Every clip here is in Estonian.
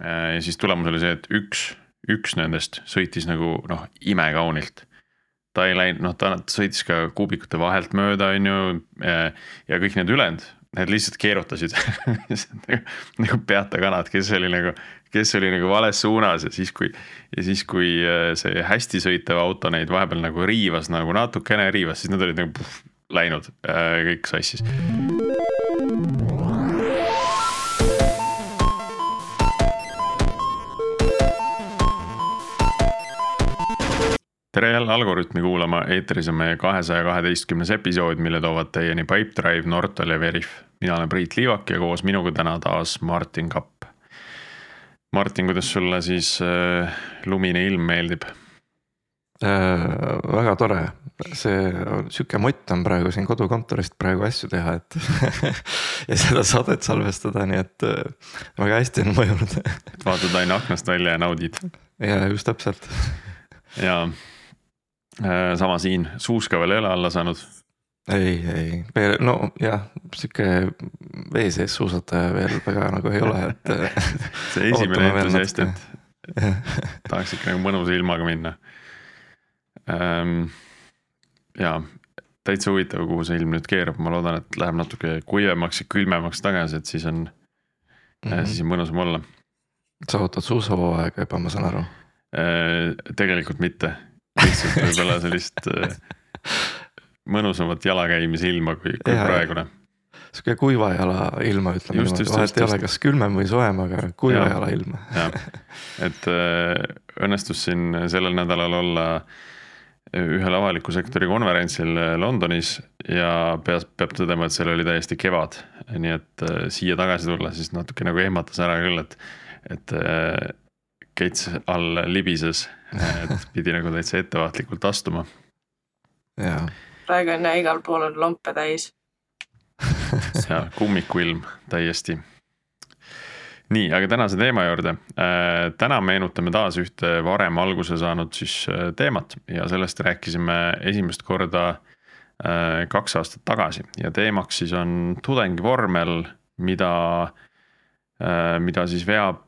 ja siis tulemus oli see, et üks, üks nendest sõitis nagu noh, imekaunilt ta ei läinud, noh, ta sõitis ka kuubikute vahelt mööda, on ju. ja kõik need ülejäänud, need lihtsalt keerutasid nagu, nagu peata kanad, kes oli nagu, kes oli nagu vales suunas ja siis, kui. ja siis, kui äh, see hästi sõitev auto neid vahepeal nagu riivas nagu natukene riivas, siis nad olid nagu puh, läinud äh, kõik sassis. Tere jälle Algorütmi kuulama, eetris on meie kahesaja kaheteistkümnes episood, mille toovad teieni Pipedrive, Nortal ja Veriff. mina olen Priit Liivak ja koos minuga täna taas Martin Kapp. Martin, kuidas sulle siis äh, lumine ilm meeldib äh,? väga tore, see sihuke mott on praegu siin kodukontorist praegu asju teha, et ja seda saadet salvestada, nii et äh, väga hästi on mõjunud vaatad aina aknast välja ja naudid. ja just täpselt. ja Äh, sama siin, suuska veel ei ole alla saanud. ei, ei, no jah, sihuke vee sees suusataja veel väga nagu ei ole, et see esimene entusiast, et tahaks ikka nagu mõnusa ilmaga minna ähm,. ja täitsa huvitav, kuhu see ilm nüüd keerab, ma loodan, et läheb natuke kuivemaks ja külmemaks tagasi, et siis on mm, -hmm. siis on mõnusam olla. sa ootad suusahooaega juba, ma saan aru äh,? tegelikult mitte lihtsalt võib-olla sellist äh, mõnusamat jalakäimise ilma kui, kui ja, praegune. sihuke kuiva jala ilma, ütleme niimoodi, vahet ei ole, kas külmem või soojem, aga kuiva ja, jala ilma. et äh, õnnestus siin sellel nädalal olla ühel avaliku sektori konverentsil Londonis ja peab, peab tõdema, et seal oli täiesti kevad. nii et äh, siia tagasi tulla siis natuke nagu ehmatas ära küll, et, et Gates all libises, et pidi nagu täitsa ettevaatlikult astuma. praegu on ja igal pool on lompe täis. ja kummikuilm täiesti. nii, aga tänase teema juurde. Äh, täna meenutame taas ühte varem alguse saanud siis äh, teemat ja sellest rääkisime esimest korda äh, kaks aastat tagasi ja teemaks siis on tudengivormel, mida, mida siis veab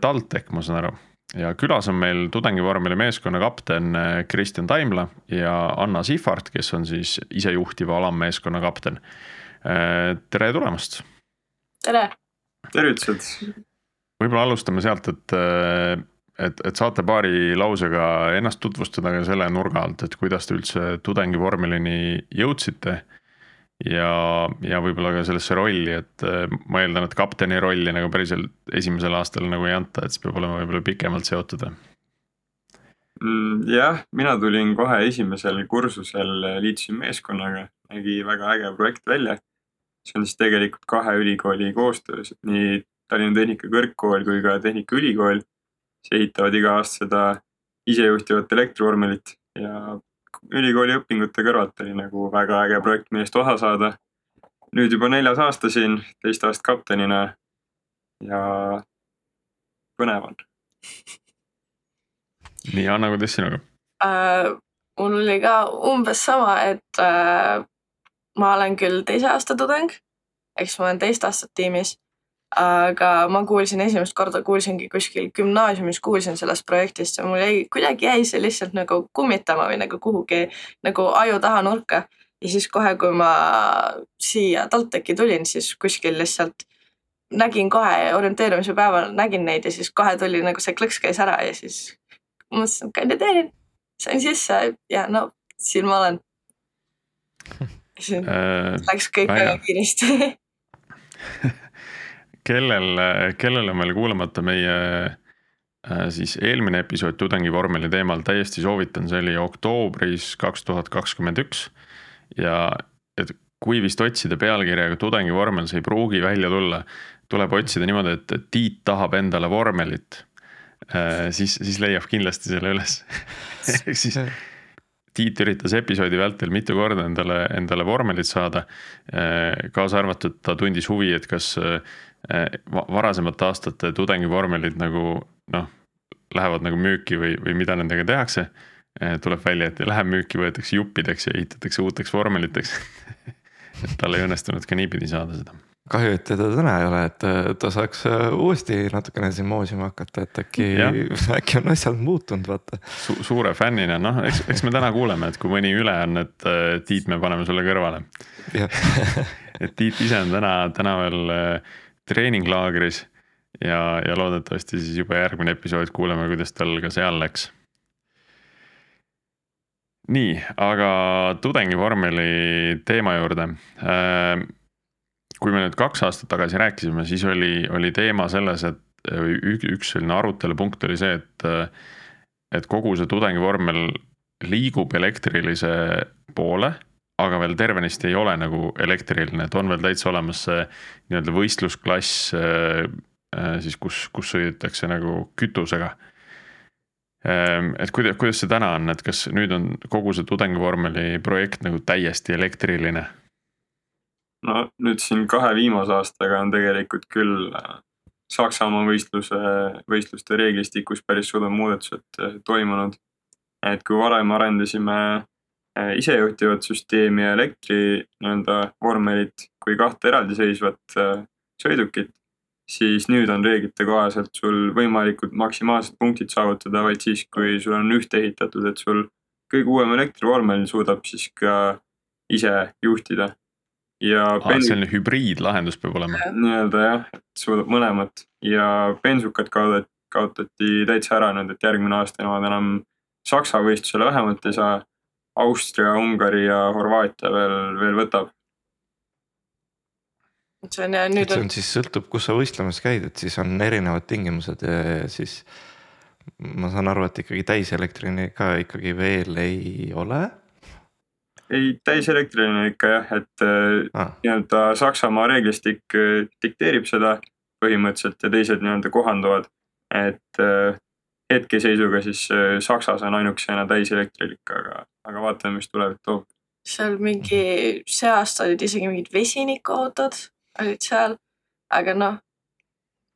TalTech, ma saan aru. ja külas on meil tudengivormeli meeskonna kapten äh, Kristjan Taimla ja Anna Sihvart, kes on siis isejuhtiva alammeeskonna kapten. Äh, tere tulemast. tere. tervitused. võib-olla alustame sealt, et, äh, et, et saate paari lausega ennast tutvustada ka selle nurga alt, et kuidas te üldse tudengivormelini jõudsite ja, ja võib-olla ka sellesse rolli, et äh, ma eeldan, et kapteni rolli nagu päriselt esimesel aastal nagu ei anta, et see peab olema võib-olla pikemalt seotud mm,. jah, mina tulin kohe esimesel kursusel, liitusin meeskonnaga, nägi väga äge projekt välja. see on siis tegelikult kahe ülikooli koostöös, nii Tallinna Tehnikakõrgkool kui ka Tehnikaülikool. siis ehitavad iga aasta seda isejuhtivat elektrivormelit ja ülikooli õpingute kõrvalt oli nagu väga äge projekt, millest osa saada. nüüd juba neljas aasta siin, teist aastat kaptenina ja põnev on. nii, Anna, kuidas sinuga äh,? mul oli ka umbes sama, et äh, ma olen küll teise aasta tudeng, eks ma olen teist aastat tiimis aga ma kuulsin esimest korda, kuulsingi kuskil gümnaasiumis, kuulsin sellest projektist ja mul jäi, kuidagi jäi see lihtsalt nagu kummitama või nagu kuhugi nagu aju taha nurka. ja siis kohe, kui ma siia TalTechi tulin, siis kuskil lihtsalt nägin kohe orienteerumise päeval nägin neid ja siis kohe tuli nagu see klõks käis ära ja siis mõtlesin, et kandideerin. sain sisse ja no siin ma olen. Äh, läks kõik väga kiiresti kellel, kellel on veel kuulamata meie äh, siis eelmine episood tudengivormeli teemal, täiesti soovitan, see oli oktoobris kaks tuhat kakskümmend üks. ja et kui vist otsida pealkirjaga tudengivormel, see ei pruugi välja tulla. tuleb otsida niimoodi, et Tiit tahab endale vormelit. Äh, siis, siis leiab kindlasti selle üles ehk siis Tiit üritas episoodi vältel mitu korda endale, endale vormelit saada. Äh, kaasa arvatud ta tundis huvi, et kas varasemate aastate tudengivormelid nagu noh, lähevad nagu müüki või, või mida nendega tehakse. Äh, tuleb välja, et ei lähe müüki, võetakse juppideks ja ehitatakse uuteks vormeliteks et tal ei õnnestunud ka niipidi saada seda. kahju, et teda täna ei ole, et ta saaks äh, uuesti natukene siin moosima hakata, et äkki, äkki on asjad muutunud, vaata Su. suure fännina, noh, eks, eks me täna kuuleme, et kui mõni üle on, et äh, Tiit, me paneme sulle kõrvale. et Tiit ise on täna, täna veel treeninglaagris ja, ja loodetavasti siis juba järgmine episood kuuleme, kuidas tal ka seal läks. Nii, aga tudengivormeli teema juurde. Kui me nüüd kaks aastat tagasi rääkisime, siis oli, oli teema selles, et üks selline arutelupunkt oli see, et, et kogu see tudengivormel liigub elektrilise poole, aga veel tervenisti ei ole nagu elektriline, et on veel täitsa olemas see nii-öelda võistlusklass siis kus, kus sõidetakse nagu kütusega. et kuidas, kuidas see täna on, et kas nüüd on kogu see tudengivormeli projekt nagu täiesti elektriline? no nüüd siin kahe viimase aastaga on tegelikult küll äh, Saksamaa võistluse, võistluste reeglistikus päris suured muudatused äh, toimunud. et kui varem arendasime äh, isejuhtivat süsteemi ja elektri nii-öelda vormelit kui kahte eraldiseisvat sõidukit, siis nüüd on reeglite kohaselt sul võimalikud maksimaalsed punktid saavutada vaid siis, kui sul on ühte ehitatud, et sul kõige uuem elektrivormel suudab siis ka ise juhtida ja ah, pen... selline hübriidlahendus peab olema. nii-öelda jah, et suudab mõlemat ja bensukad kaotati, kaotati täitsa ära nüüd, et järgmine aasta nemad enam Saksa võistlusele vähemalt ei saa. Austria, Ungari ja Horvaatia veel, veel võtab. see on ja nüüd on. see on siis sõltub, kus sa võistlemas käid, et siis on erinevad tingimused ja siis ma saan aru, et ikkagi täiselektrini ka ikkagi veel ei ole ei, täiselektriline ikka jah, et äh, ah. nii-öelda Saksamaa reeglistik äh, dikteerib seda põhimõtteliselt ja teised nii-öelda kohanduvad. et äh, hetkeseisuga siis Saksas on ainukesena täiselektrilik, aga, aga vaatame, mis tulevik toob. seal mingi, see aasta olid isegi mingid vesinikuautod olid seal, aga noh,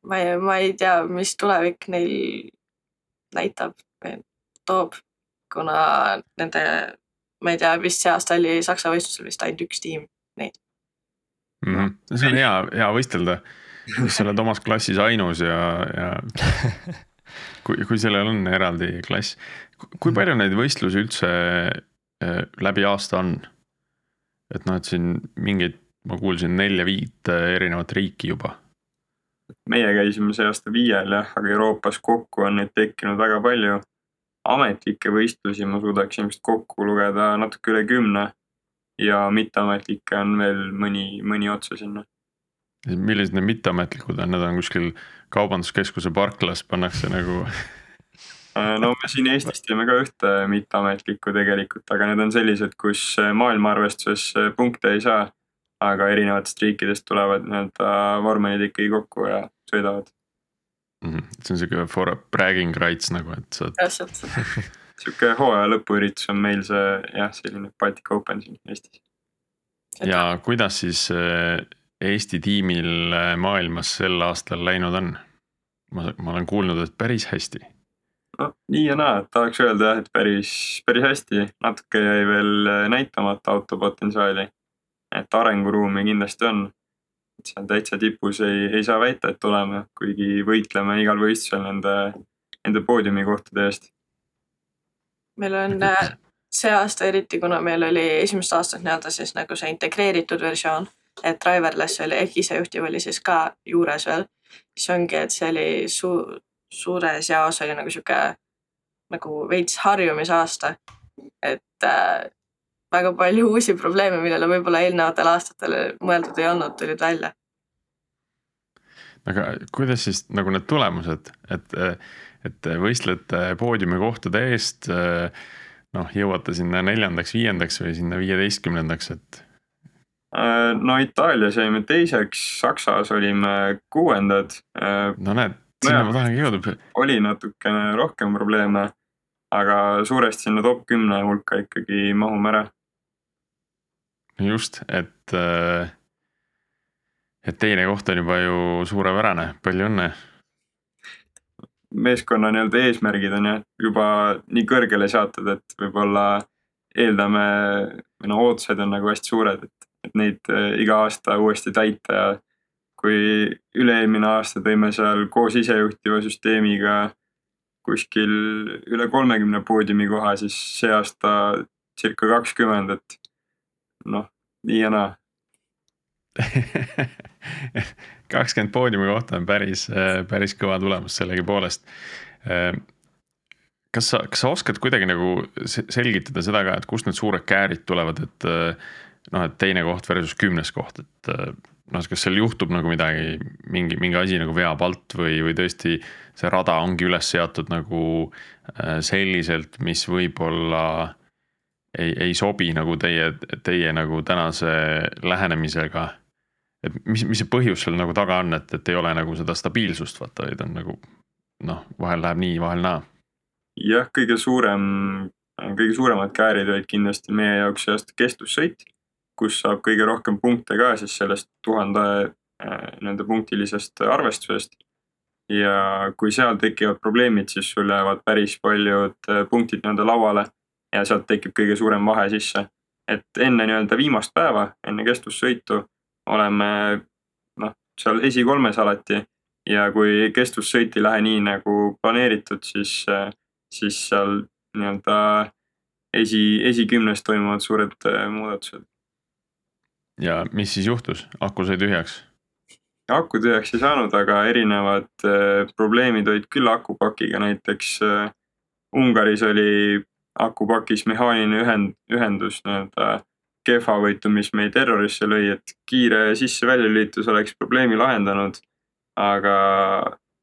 ma ei, ma ei tea, mis tulevik neil näitab või toob, kuna nende ma ei tea, vist see aasta oli Saksa võistlusel vist ainult üks tiim neid mm. -hmm. see on hea, hea võistelda, sa oled omas klassis ainus ja, ja kui, kui sellel on eraldi klass. kui palju neid võistlusi üldse äh, läbi aasta on? et noh, et siin mingeid, ma kuulsin nelja-viit erinevat riiki juba. meie käisime see aasta viiel jah, aga Euroopas kokku on neid tekkinud väga palju ametlikke võistlusi ma suudaksin vist kokku lugeda natuke üle kümne ja mitteametlikke on veel mõni, mõni otsa sinna. Millised need mitteametlikud on, need on kuskil kaubanduskeskuse parklas pannakse nagu äh, no me siin Eestis teeme ka ühte mitteametlikku tegelikult, aga need on sellised, kus maailma arvestuses punkte ei saa. aga erinevatest riikidest tulevad nii-öelda vormelid ikkagi kokku ja sõidavad mm. -hmm. see on sihuke for bragging rights nagu, et sa. täpselt sihuke hooaja lõpuüritus on meil see jah, selline Baltic Open siin Eestis. ja kuidas siis äh, Eesti tiimil äh, maailmas sel aastal läinud on? ma, ma olen kuulnud, et päris hästi. no nii ja naa, et tahaks öelda jah, et päris, päris hästi, natuke jäi veel äh, näitamata autopotentsiaali. et arenguruumi kindlasti on et seal täitsa tipus ei, ei saa väita, et oleme, kuigi võitleme igal võistlusel nende, nende poodiumikohtade eest. meil on äh, see aasta eriti, kuna meil oli esimest aastat nii-öelda siis nagu see integreeritud versioon, et driverless oli ehk isejuhtiv oli siis ka juures veel, siis ongi, et see oli su-, suures jaos oli nagu sihuke nagu veits harjumisaasta. et äh, väga palju uusi probleeme, millele võib-olla eelnevatel aastatel mõeldud ei olnud, tulid välja. aga kuidas siis nagu need tulemused, et, et võistlete poodiumikohtade eest noh, jõuate sinna neljandaks, viiendaks või sinna viieteistkümnendaks, et? No Itaalias jäime teiseks, Saksas olime kuuendad. no näed, sinna no ma tahangi jõuda. oli natukene rohkem probleeme, aga suuresti sinna top kümne hulka ikkagi mahume ära just, et, äh, et teine koht on juba ju suurepärane, palju õnne. meeskonna nii-öelda eesmärgid on jah juba nii kõrgele seatud, et võib-olla eeldame no ootused on nagu hästi suured, et, et neid äh, iga aasta uuesti täita ja kui üle-eelmine aasta tõime seal koos isejuhtiva süsteemiga kuskil üle kolmekümne poodiumi koha, siis see aasta circa kakskümmend, et noh, nii ja naa kakskümmend poodiumi kohta on päris, päris kõva tulemus sellegipoolest. kas sa, kas sa oskad kuidagi nagu selgitada seda ka, et kust need suured käärid tulevad, et noh, et teine koht versus kümnes koht, et noh, kas seal juhtub nagu midagi, mingi, mingi asi nagu veab alt või, või tõesti see rada ongi üles seatud nagu selliselt, mis võib-olla ei, ei sobi nagu teie, teie nagu tänase lähenemisega et mis, mis see põhjus seal nagu taga on, et, et ei ole nagu seda stabiilsust vaata, vaid on nagu noh, vahel läheb nii, vahel naa. jah, kõige suurem, kõige suuremad käärid olid kindlasti meie jaoks see aasta kestvussõit, kus saab kõige rohkem punkte ka siis sellest tuhande äh, nii-öelda punktilisest arvestusest. ja kui seal tekivad probleemid, siis sul jäävad päris paljud äh, punktid nii-öelda lauale ja sealt tekib kõige suurem vahe sisse. et enne nii-öelda viimast päeva, enne kestvussõitu oleme noh, seal esikolmes alati ja kui kestvussõit ei lähe nii nagu planeeritud, siis, siis seal nii-öelda esi, esikümnes toimuvad suured äh, muudatused. Ja mis siis juhtus, aku sai tühjaks? aku tühjaks ei saanud, aga erinevad äh, probleemid olid küll akupakiga, näiteks äh, Ungaris oli akupakis mehaaniline ühend, ühendus nii-öelda kehvavõitu, mis meid errorisse lõi, et kiire sisse-väljalülitus oleks probleemi lahendanud. aga,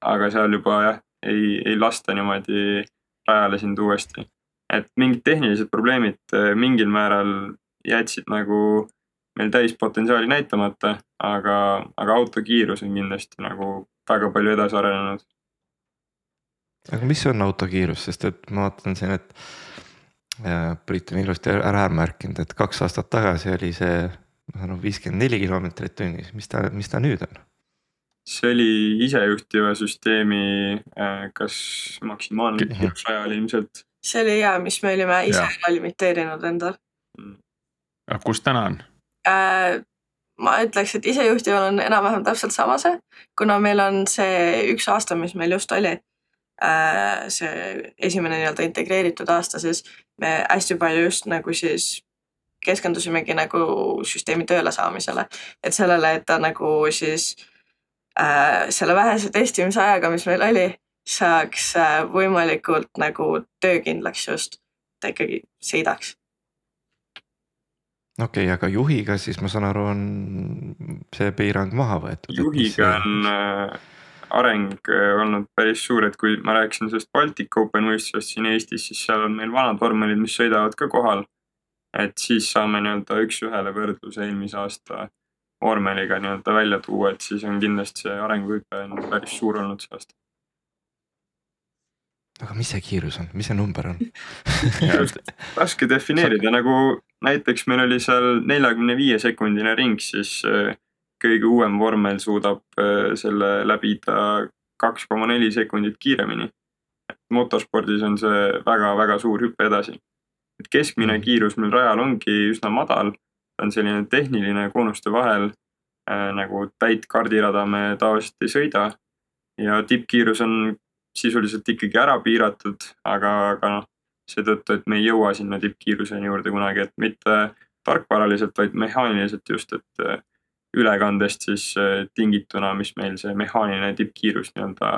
aga seal juba jah, ei, ei lasta niimoodi rajale sind uuesti. et mingid tehnilised probleemid eh, mingil määral jätsid nagu meil täispotentsiaali näitamata, aga, aga auto kiirus on kindlasti nagu väga palju edasi arenenud. aga mis on auto kiirus, sest et ma vaatan siin, et Priit on ilusti ära märkinud, et kaks aastat tagasi oli see, ma saan aru, viiskümmend neli kilomeetrit tunnis, mis ta, mis ta nüüd on? see oli isejuhtiva süsteemi, äh, kas maksimaalne kiirusajal ilmselt. see oli hea, mis me olime ise ära limiteerinud endal. Mm. aga kus täna on äh,? ma ütleks, et isejuhtival on enam-vähem täpselt sama see, kuna meil on see üks aasta, mis meil just oli Äh, see esimene nii-öelda integreeritud aasta, siis me hästi palju just nagu siis keskendusimegi nagu süsteemi tööle saamisele. et sellele, et ta nagu siis äh, selle vähese testimise ajaga, mis meil oli, saaks äh, võimalikult nagu töökindlaks just, ta ikkagi sõidaks. Okei okay,, aga juhiga siis ma saan aru, on see piirang maha võetud? juhiga on äh areng äh, olnud päris suur, et kui ma rääkisin sellest Baltic Open võistlusest siin Eestis, siis seal on meil vanad vormelid, mis sõidavad ka kohal. et siis saame nii-öelda üks-ühele võrdluse eelmise aasta vormeliga nii-öelda välja tuua, et siis on kindlasti see arenguhüpe on päris suur olnud see aasta. aga mis see kiirus on, mis see number on raske defineerida, nagu näiteks meil oli seal neljakümne viie sekundine ring, siis äh, kõige uuem vormel suudab äh, selle läbida kaks koma neli sekundit kiiremini. motospordis on see väga-väga suur hüpe edasi. et keskmine mm. kiirus meil rajal ongi üsna madal, ta on selline tehniline koonuste vahel äh, nagu täit kardirada me tavaliselt ei sõida. ja tippkiirus on sisuliselt ikkagi ära piiratud, aga, aga noh, seetõttu, et me ei jõua sinna tippkiiruseni juurde kunagi, et mitte tarkvaraliselt, vaid mehaaniliselt just, et äh, ülekandest siis äh, tingituna, mis meil see mehaaniline tippkiirus nii-öelda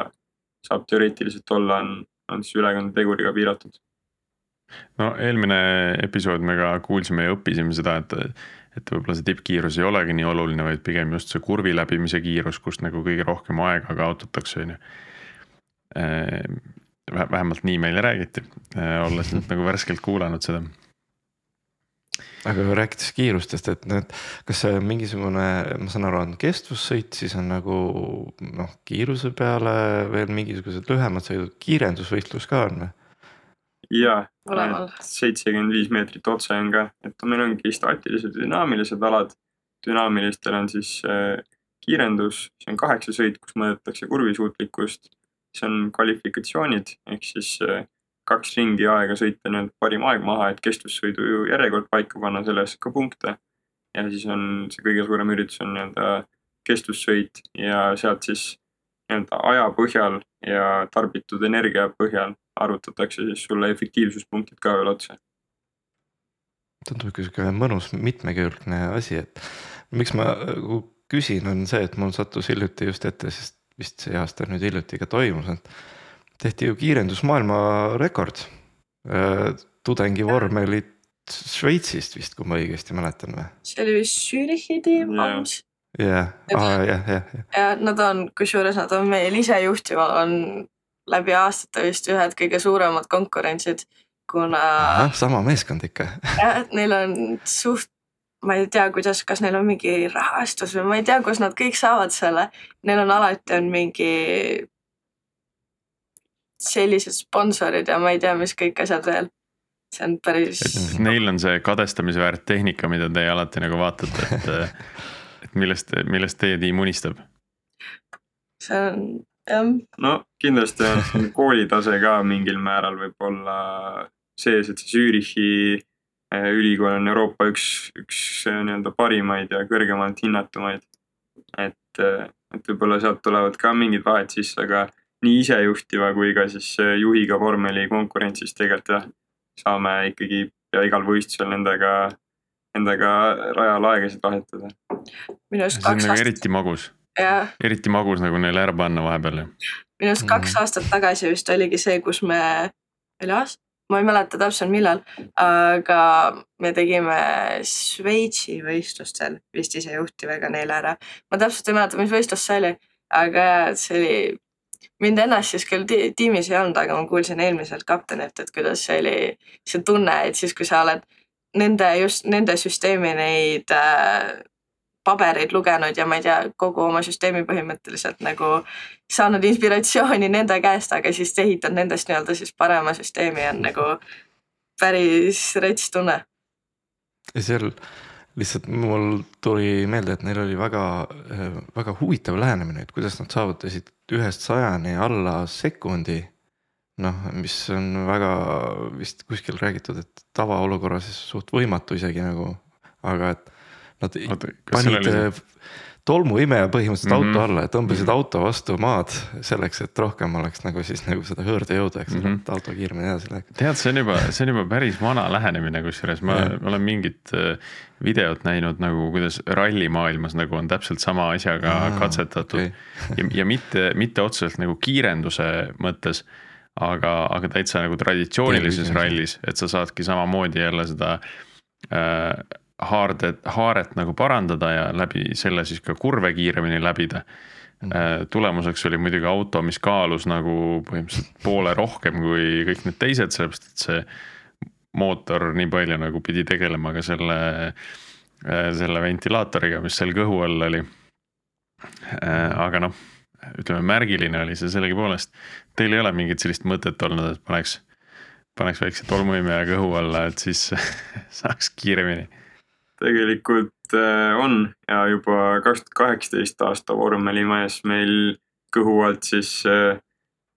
saab teoreetiliselt olla, on, on siis ülekandeteguriga piiratud. no eelmine episood me ka kuulsime ja õppisime seda, et, et võib-olla see tippkiirus ei olegi nii oluline, vaid pigem just see kurvi läbimise kiirus, kust nagu kõige rohkem aega kaotatakse, on ju. Äh, vähemalt nii meile räägiti, äh, olles nüüd nagu värskelt kuulanud seda aga rääkides kiirustest, et need, kas see mingisugune, ma saan aru, on kestvussõit, siis on nagu noh, kiiruse peale veel mingisugused lühemad sõidud, kiirendusvõistlus ka on või? ja, seitsekümmend viis meetrit otse on ka, et meil ongi staatilised ja dünaamilised alad. dünaamilistel on siis äh, kiirendus, see on kaheksa sõit, kus mõõdetakse kurvisuutlikkust. Siis on kvalifikatsioonid ehk siis äh, kaks ringi aega sõita nii-öelda parim aeg maha, et kestvussõidu järjekord paika panna, selle eest ka punkte. ja siis on see kõige suurem üritus on nii-öelda kestvussõit ja sealt siis nii-öelda aja põhjal ja tarbitud energia põhjal arvutatakse siis sulle efektiivsuspunktid ka veel otsa. tundub ikka sihuke mõnus mitmekülgne asi, et miks ma nagu küsin, on see, et mul sattus hiljuti just ette, sest vist see aasta nüüd hiljuti ka toimus, et tehti ju kiirendusmaailma rekord äh, tudengivormelit Šveitsist vist, kui ma õigesti mäletan või? see oli vist Zürichi tiim Jah. Jah, jah, jah, jah. ja nad on, kusjuures nad on meil isejuhtival on läbi aastate vist ühed kõige suuremad konkurentsid, kuna sama meeskond ikka jah, et neil on suht, ma ei tea, kuidas, kas neil on mingi rahastus või ma ei tea, kust nad kõik saavad selle. Neil on alati on mingi sellised sponsorid ja ma ei tea, mis kõik asjad veel. see on päris, Neil on see kadestamisväärt tehnika, mida teie alati nagu vaatate, et, et millest, millest teie tiim unistab. see on jah, no kindlasti on siin koolitase ka mingil määral võib-olla sees, et see Zürichi ülikool on Euroopa üks, üks eh, nii-öelda parimaid ja kõrgemalt hinnatumaid. et, eh, et võib-olla sealt tulevad ka mingid vahed sisse, aga nii isejuhtiva kui ka siis juhiga vormeli konkurentsis tegelikult jah, saame ikkagi pea igal võistlusel nendega, nendega rajal aegasid vahetada. minu arust see on kaks nagu aastat, eriti magus, eriti magus nagu neile ära panna vahepeal ju. minu arust kaks Mhm. aastat tagasi vist oligi see, kus me, oli aasta, ma ei mäleta täpselt millal, aga me tegime Šveitsi võistlustel vist ise juhtivaga neile ära. ma täpselt ei mäleta, mis võistlus see oli, aga see oli, mind ennast siis küll ti- tiimis ei olnud, aga ma kuulsin eelmiselt kaptenilt, et kuidas see oli, see tunne, et siis, kui sa oled nende just nende süsteemi neid äh, pabereid lugenud ja ma ei tea, kogu oma süsteemi põhimõtteliselt nagu saanud inspiratsiooni nende käest, aga siis ehitad nendest nii-öelda siis parema süsteemi on nagu päris rets tunne. ja seal lihtsalt mul tuli meelde, et neil oli väga, väga huvitav lähenemine, et kuidas nad saavutasid ühest sajani alla sekundi. noh, mis on väga vist kuskil räägitud, et tavaolukorras suht võimatu isegi nagu, aga et nad oota, panid oli äh, tolmuimeja põhimõtteliselt mm Mhm. -hmm. auto alla ja tõmbasid auto vastu maad selleks, et rohkem oleks nagu siis nagu seda hõõrdejõudu, eks ole mm Mhm. -hmm., et auto kiiremini edasi läheks. tead, see on juba, see on juba päris vana lähenemine, kusjuures ma Jah. olen mingit äh, videot näinud nagu, kuidas rallimaailmas nagu on täpselt sama asjaga Aa, katsetatud okei. ja, ja mitte, mitte otseselt nagu kiirenduse mõttes, aga, aga täitsa nagu traditsioonilises rallis, et sa saadki samamoodi jälle seda äh, haardet, haaret nagu parandada ja läbi selle siis ka kurve kiiremini läbida Äh, tulemuseks oli muidugi auto, mis kaalus nagu põhimõtteliselt poole rohkem kui kõik need teised, sellepärast et see mootor nii palju nagu pidi tegelema ka selle, selle ventilaatoriga, mis seal kõhu all oli. aga noh, ütleme märgiline oli see sellegipoolest. Teil ei ole mingit sellist mõtet olnud, et paneks, paneks väikse tolmuimeja kõhu alla, et siis saaks kiiremini tegelikult äh, on ja juba kaks tuhat kaheksateist aasta vormelimajas meil kõhu alt siis äh,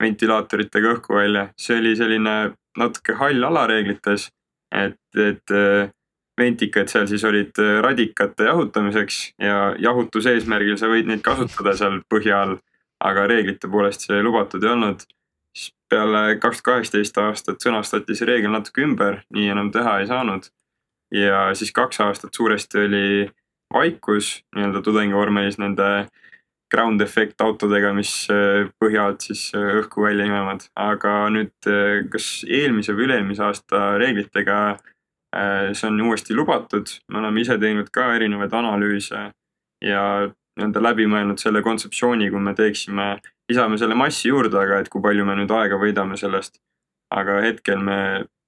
ventilaatoritega õhku välja. see oli selline natuke hall ala reeglites, et, et äh, ventikad seal siis olid radikate jahutamiseks ja jahutuse eesmärgil sa võid neid kasutada seal põhja all, aga reeglite poolest see lubatud ei olnud. siis peale kaks tuhat kaheksateist aastat sõnastati see reegel natuke ümber, nii enam teha ei saanud ja siis kaks aastat suuresti oli vaikus nii-öelda tudengivormelis nende ground effect autodega, mis äh, põhja alt siis äh, õhku välja imevad, aga nüüd äh, kas eelmise või üle-eelmise aasta reeglitega see on uuesti lubatud, me oleme ise teinud ka erinevaid analüüse ja nii-öelda läbi mõelnud selle kontseptsiooni, kui me teeksime, lisame selle massi juurde, aga et kui palju me nüüd aega võidame sellest. aga hetkel me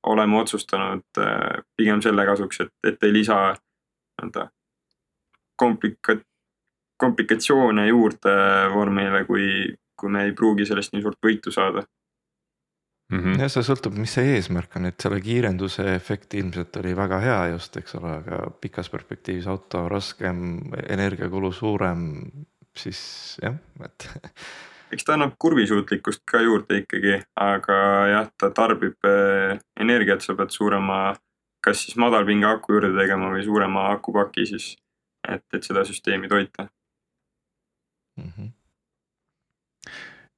oleme otsustanud äh, pigem selle kasuks, et, et ei lisa nii-öelda komplika-, komplikatsioone juurde vormile, kui, kui me ei pruugi sellest nii suurt võitu saada. mm. -hmm. jah, see sõltub, mis see eesmärk on, et selle kiirenduse efekt ilmselt oli väga hea just, eks ole, aga pikas perspektiivis auto raskem, energiakulu suurem, siis jah, et eks ta annab kurvisuutlikkust ka juurde ikkagi, aga jah, ta tarbib äh, energiat, sa pead suurema, kas siis madalpinge aku juurde tegema või suurema akupaki siis, et, et seda süsteemi toita. mm. -hmm.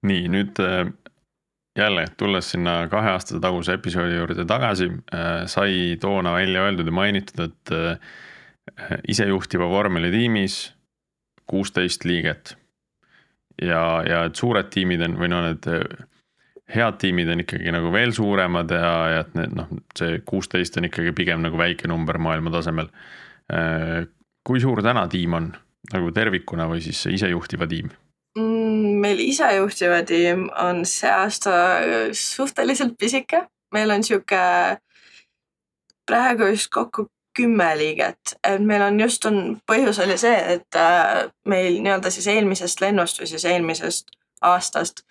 nii nüüd äh, jälle tulles sinna kahe aasta taguse episoodi juurde tagasi, äh, sai toona välja öeldud ja mainitud, et isejuhtiva vormelitiimis kuusteist liiget. Ja, ja et suured tiimid on või no need head tiimid on ikkagi nagu veel suuremad ja, ja et need noh, see kuusteist on ikkagi pigem nagu väike number maailma tasemel. kui suur täna tiim on nagu tervikuna või siis isejuhtiva tiim? Mm, meil isejuhtiva tiim on see aasta suhteliselt pisike, meil on sihuke praegu vist kokku kümme liiget, et meil on just on, põhjus oli see, et äh, meil nii-öelda siis eelmisest lennust või siis eelmisest aastast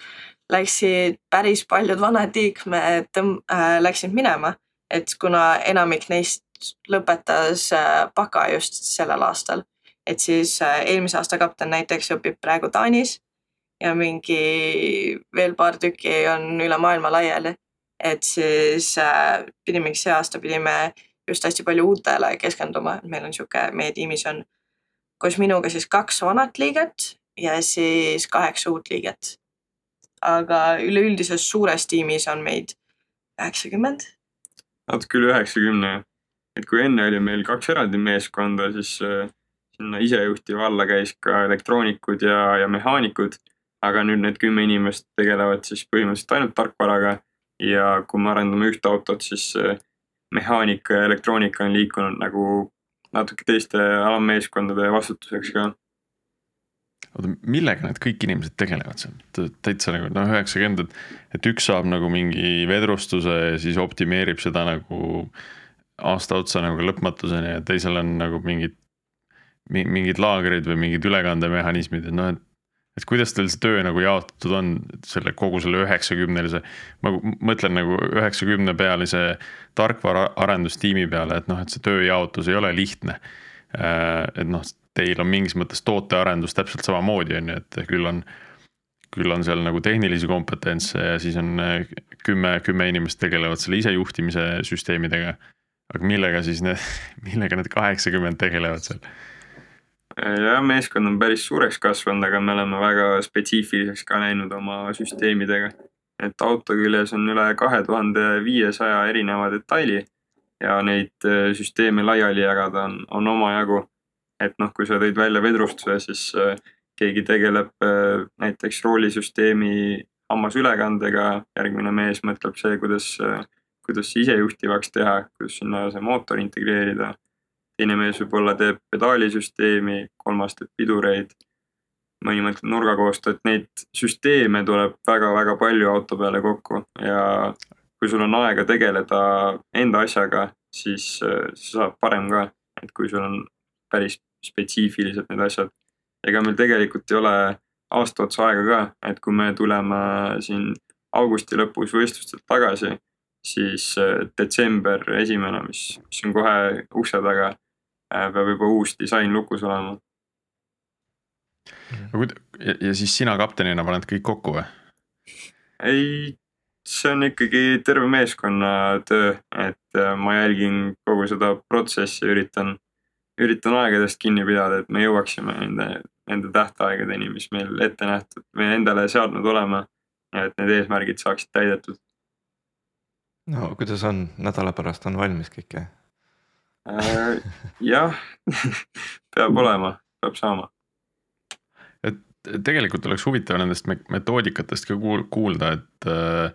läksid päris paljud vanad liikmed äh, läksid minema, et kuna enamik neist lõpetas äh, baka just sellel aastal, et siis äh, eelmise aasta kapten näiteks õpib praegu Taanis ja mingi veel paar tükki on üle maailma laiali. et siis äh, pidimegi see aasta pidime just hästi palju uutele keskenduma, meil on sihuke, meie tiimis on koos minuga siis kaks vanat liiget ja siis kaheksa uut liiget aga üleüldises suures tiimis on meid üheksakümmend. natuke üle üheksakümne, et kui enne oli meil kaks eraldi meeskonda, siis äh, sinna isejuhtiva alla käis ka elektroonikud ja, ja mehaanikud. aga nüüd need kümme inimest tegelevad siis põhimõtteliselt ainult tarkvaraga ja kui me arendame ühte autot, siis äh, mehaanika ja elektroonika on liikunud nagu natuke teiste alammeeskondade vastutuseks ka. Oota, millega need kõik inimesed tegelevad seal, täitsa nagu noh, üheksakümmend, et, et üks saab nagu mingi vedrustuse ja siis optimeerib seda nagu aasta otsa nagu lõpmatuseni ja teisel on nagu mingid, mingid laagrid või mingid ülekandemehhanismid, et noh, et et kuidas teil see töö nagu jaotatud on selle kogu selle üheksakümnelise, ma mõtlen nagu üheksakümne pealise tarkvaraarendustiimi peale, et noh, et see tööjaotus ei ole lihtne. Äh, et noh, teil on mingis mõttes tootearendus täpselt samamoodi, on ju, et küll on, küll on seal nagu tehnilisi kompetentse ja siis on äh, kümme, kümme inimest tegelevad selle isejuhtimise süsteemidega. aga millega siis need, millega need kaheksakümmend tegelevad seal? Jah, meeskond on päris suureks kasvanud, aga me oleme väga spetsiifiliseks ka läinud oma süsteemidega. et auto küljes on üle kahe tuhande viiesaja erineva detaili ja neid äh, süsteeme laiali jagada on, on omajagu et noh, kui sa tõid välja vedrustuse, siis äh, keegi tegeleb äh, näiteks roolisüsteemi hammasülekandega, järgmine mees mõtleb see, kuidas, kuidas isejuhtivaks teha, kuidas sinna see mootor integreerida. Teine mees võib-olla teeb pedaalisüsteemi, kolmas teeb pidureid. mõni mõtleb nurgakoostööd, neid süsteeme tuleb väga-väga palju auto peale kokku ja kui sul on aega tegeleda enda asjaga, siis see saab parem ka, et kui sul on päris spetsiifilised need asjad. ega meil tegelikult ei ole aasta otsa aega ka, et kui me tuleme siin augusti lõpus võistlustelt tagasi, siis äh, detsember esimene, mis, mis on kohe ukse taga, äh, peab juba uus disain lukus olema. ja, ja siis sina kaptenina paned kõik kokku või? ei, see on ikkagi terve meeskonna töö, et äh, ma jälgin kogu seda protsessi, üritan üritan aegadest kinni pidada, et me jõuaksime nende, nende tähtaegadeni, mis meil ette nähtud, me endale seadnud oleme. ja et need eesmärgid saaksid täidetud. no kuidas on, nädala pärast on valmis kõik jah äh,? Jah peab olema, peab saama. et tegelikult oleks huvitav nendest metoodikatest ka kuulda, et äh,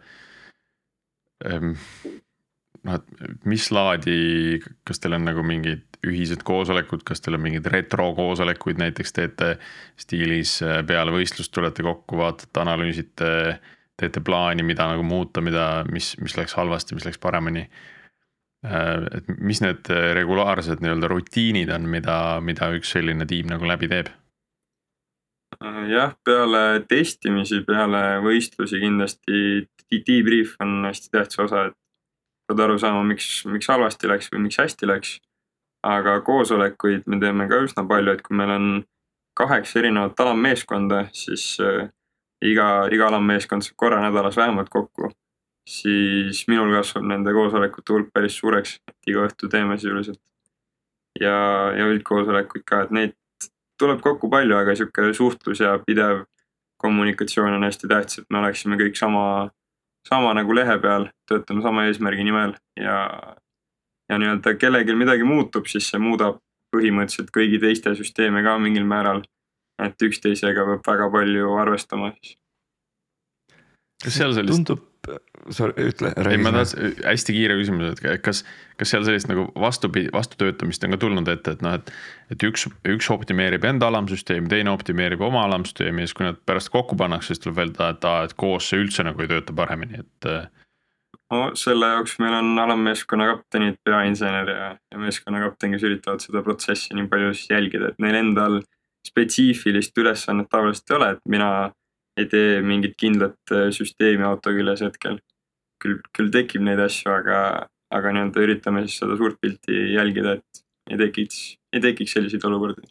noh, et mis laadi, kas teil on nagu mingid ühised koosolekud, kas teil on mingeid retrokoosolekuid näiteks teete stiilis äh, peale võistlust tulete kokku, vaatate, analüüsite, teete plaani, mida nagu muuta, mida, mis, mis läks halvasti, mis läks paremini. Äh, et mis need regulaarsed nii-öelda rutiinid on, mida, mida üks selline tiim nagu läbi teeb? jah, peale testimisi, peale võistlusi kindlasti debrief on hästi tähtis osa, et pead aru saama, miks, miks halvasti läks või miks hästi läks aga koosolekuid me teeme ka üsna palju, et kui meil on kaheksa erinevat alammeeskonda, siis äh, iga, iga alammeeskond saab korra nädalas vähemalt kokku. Siis minul kasvab nende koosolekute hulk päris suureks, et iga õhtu teeme sisuliselt. ja, ja üldkoosolekuid ka, et neid tuleb kokku palju, aga sihuke suhtlus ja pidev kommunikatsioon on hästi tähtis, et me oleksime kõik sama, sama nagu lehe peal, töötame sama eesmärgi nimel ja, ja nii-öelda kellelgi midagi muutub, siis see muudab põhimõtteliselt kõigi teiste süsteeme ka mingil määral. et üksteisega peab väga palju arvestama siis. kas seal sellist? tundub, sorry, ütle. ei, ma tahtsin hästi kiire küsimuse, et kas, kas seal sellist nagu vastupidi, vastutöötamist on ka tulnud ette, et noh, et. et üks, üks optimeerib enda alamsüsteemi, teine optimeerib oma alamsüsteemi ja siis, kui nad pärast kokku pannakse, siis tuleb öelda, et aa, et koos see üldse nagu ei tööta paremini, et. no selle jaoks meil on alammeeskonna kaptenid, peainsener ja, ja meeskonna kapten, kes üritavad seda protsessi nii palju siis jälgida, et neil endal spetsiifilist ülesannet tavaliselt ei ole, et mina ei tee mingit kindlat äh, süsteemi auto küljes hetkel. küll, küll tekib neid asju, aga, aga nii-öelda üritame siis seda suurt pilti jälgida, et ei tekiks, ei tekiks selliseid olukordi.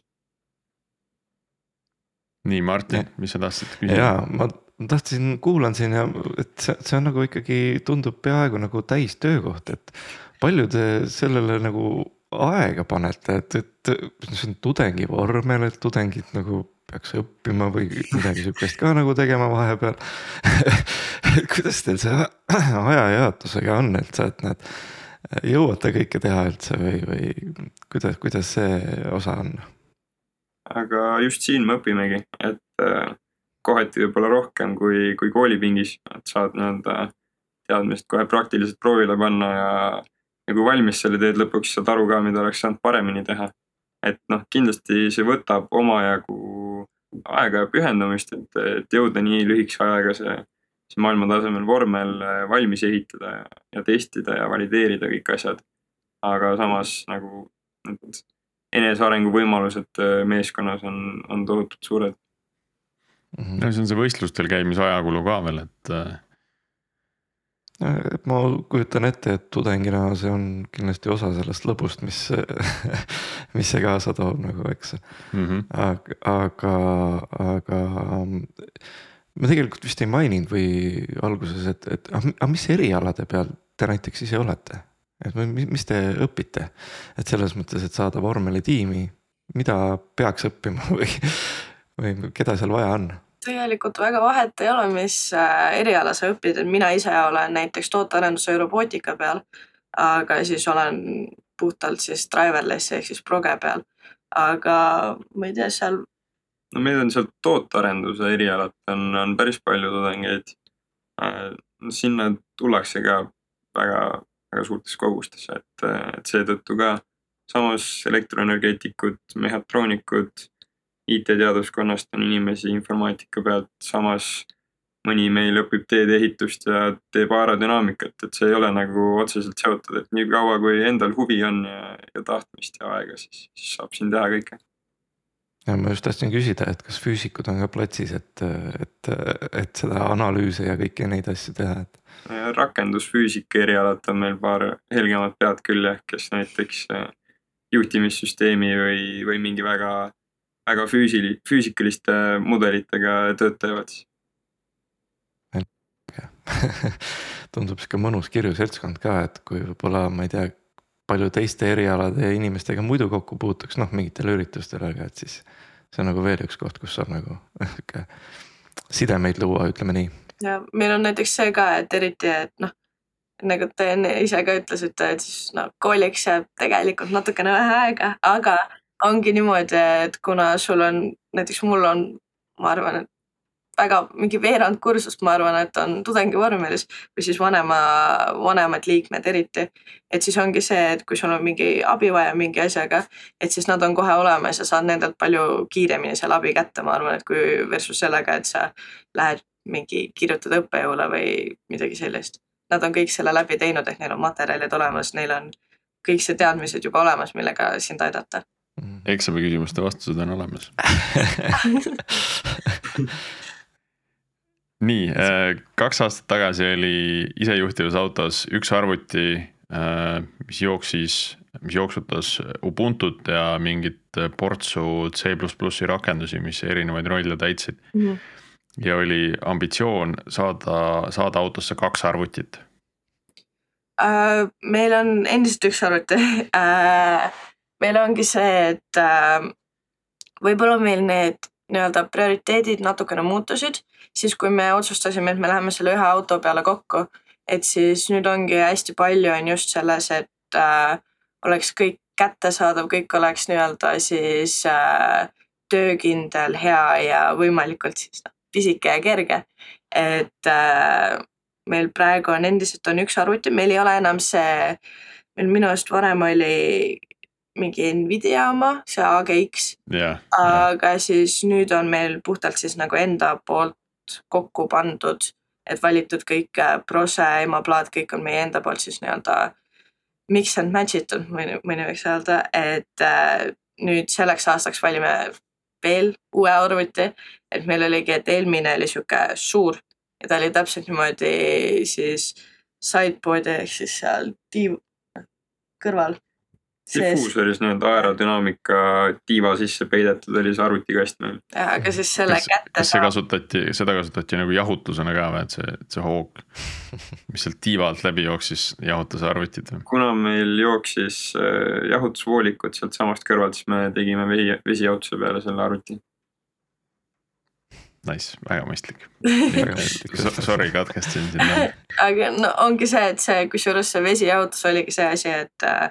nii, Martin, mis sa tahtsid küsida? jaa, ma tahtsin, kuulan siin ja et see, see on nagu ikkagi tundub peaaegu nagu täistöökoht, et palju te sellele nagu aega panete, et, et see on tudengivormel, et tudengid nagu peaks õppima või midagi sihukest ka nagu tegema vahepeal kuidas teil see ajajaotusega on, et sa, et näed, jõuate kõike teha üldse või, või kuidas, kuidas see osa on? aga just siin me õpimegi, et äh, kohati võib-olla rohkem kui, kui koolipingis, et saad nii-öelda teadmist kohe praktiliselt proovile panna ja, ja kui valmis selle teed lõpuks, saad aru ka, mida oleks saanud paremini teha. et noh, kindlasti see võtab omajagu aega ja pühendumist, et, et jõuda nii lühikese ajaga see, see maailma tasemel vormel äh, valmis ehitada ja, ja testida ja valideerida kõik asjad. aga samas nagu need enesearengu võimalused äh, meeskonnas on, on tohutult suured. -hmm. no see on see võistlustel käimise ajakulu ka veel, et äh, ma kujutan ette, et tudengina see on kindlasti osa sellest lõbust, mis mis see kaasa toob nagu, eks mm. -hmm. aga, aga, aga ma tegelikult vist ei maininud või alguses, et, et aga mis erialade peal te näiteks ise olete? et mis, mis te õpite, et selles mõttes, et saada vormelitiimi, mida peaks õppima või, või keda seal vaja on? Tegelikult väga vahet ei ole, mis äh, eriala sa õpid, et mina ise olen näiteks tootearenduse ja robootika peal, aga siis olen puhtalt siis driverlessi ehk siis proge peal. aga ma ei tea, seal. no meil on seal tootearenduse erialad on, on päris palju tudengeid. Äh, sinna tullakse ka väga, väga suurtes kogustes, et, et seetõttu ka samas elektroenergeetikud, mehhatroonikud IT-teaduskonnast on inimesi informaatika pealt, samas mõni meil õpib teedeehitust ja teeb aerodünaamikat, et see ei ole nagu otseselt seotud, et nii kaua, kui endal huvi on ja, ja tahtmist ja aega, siis, siis saab siin teha kõike. ja ma just tahtsin küsida, et kas füüsikud on ka platsis, et, et, et seda analüüse ja kõiki neid asju teha, et. rakendusfüüsika erialalt on meil paar helgemat pead küll jah, kes näiteks juhtimissüsteemi või, või mingi väga väga füüsili-, füüsikaliste mudelitega töötavad siis. tundub sihuke mõnus kirju seltskond ka, et kui võib-olla ma ei tea, palju teiste erialade inimestega muidu kokku puutuks, noh mingitel üritustel, aga et siis. see on nagu veel üks koht, kus saab nagu sihuke sidemeid luua, ütleme nii. ja meil on näiteks see ka, et eriti, et noh nagu te enne ise ka ütlesite, et siis noh, kooliks jääb tegelikult natukene vähe aega, aga ongi niimoodi, et kuna sul on, näiteks mul on, ma arvan, et väga mingi veerand kursust, ma arvan, et on tudengivormelis või siis vanema, vanemad liikmed eriti. et siis ongi see, et kui sul on mingi abi vaja mingi asjaga, et siis nad on kohe olemas ja saad nendelt palju kiiremini selle abi kätte, ma arvan, et kui versus sellega, et sa lähed mingi kirjutad õppejõule või midagi sellist. Nad on kõik selle läbi teinud, ehk neil on materjalid olemas, neil on kõik see teadmised juba olemas, millega sind aidata. Eksami küsimuste vastused on olemas nii, äh, kaks aastat tagasi oli isejuhtivas autos üks arvuti, äh, mis jooksis, mis jooksutas Ubuntut ja mingit portsu C rakendusi, mis erinevaid rolle täitsid mm. -hmm. ja oli ambitsioon saada, saada autosse kaks arvutit uh,. meil on endiselt üks arvuti uh, meil ongi see, et äh, võib-olla meil need nii-öelda prioriteedid natukene muutusid, siis kui me otsustasime, et me läheme selle ühe auto peale kokku, et siis nüüd ongi hästi palju on just selles, et äh, oleks kõik kättesaadav, kõik oleks nii-öelda siis äh, töökindel, hea ja võimalikult siis noh, pisike ja kerge. et äh, meil praegu on endiselt on üks arvuti, meil ei ole enam see, meil minu arust varem oli mingi Nvidia oma, see AGX, jah, aga siis nüüd on meil puhtalt siis nagu enda poolt kokku pandud, et valitud kõik äh, prose, emaplaat, kõik on meie enda poolt siis nii-öelda mix and match itud, mõni võiks öelda, et äh, nüüd selleks aastaks valime veel uue arvuti, et meil oligi, et eelmine oli sihuke suur ja ta oli täpselt niimoodi siis sideboard'i ehk siis seal tiiv kõrval. Difuusoris nii-öelda aerodünaamika tiiva sisse peidetud oli see arvutikast meil. aga siis selle kas, kätte kas see kasutati, seda kasutati nagu jahutusena ka või, et see, see hoog, mis sealt tiiva alt läbi jooksis, jahutas arvutit või? kuna meil jooksis äh, jahutusvoolikud sealtsamast kõrvalt, siis me tegime vesi, vesijahutuse peale selle arvuti. Nice, väga mõistlik. väga mõistlik. Sorry, katkestasin sind. aga no ongi see, et see, kusjuures see vesijahutus oligi see asi, et äh,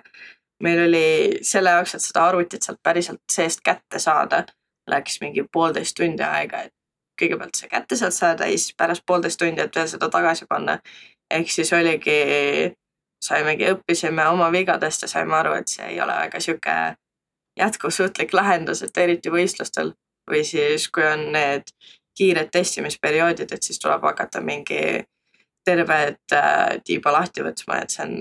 meil oli selle jaoks, et seda arvutit sealt päriselt seest kätte saada, läks mingi poolteist tundi aega, et kõigepealt see kätte sealt saada ja siis pärast poolteist tundi, et veel seda tagasi panna. ehk siis oligi, saimegi, õppisime oma vigadest ja saime aru, et see ei ole väga sihuke jätkusuutlik lahendus, et eriti võistlustel või siis, kui on need kiired testimisperioodid, et siis tuleb hakata mingi tervet äh, tiiba lahti võtma, et see on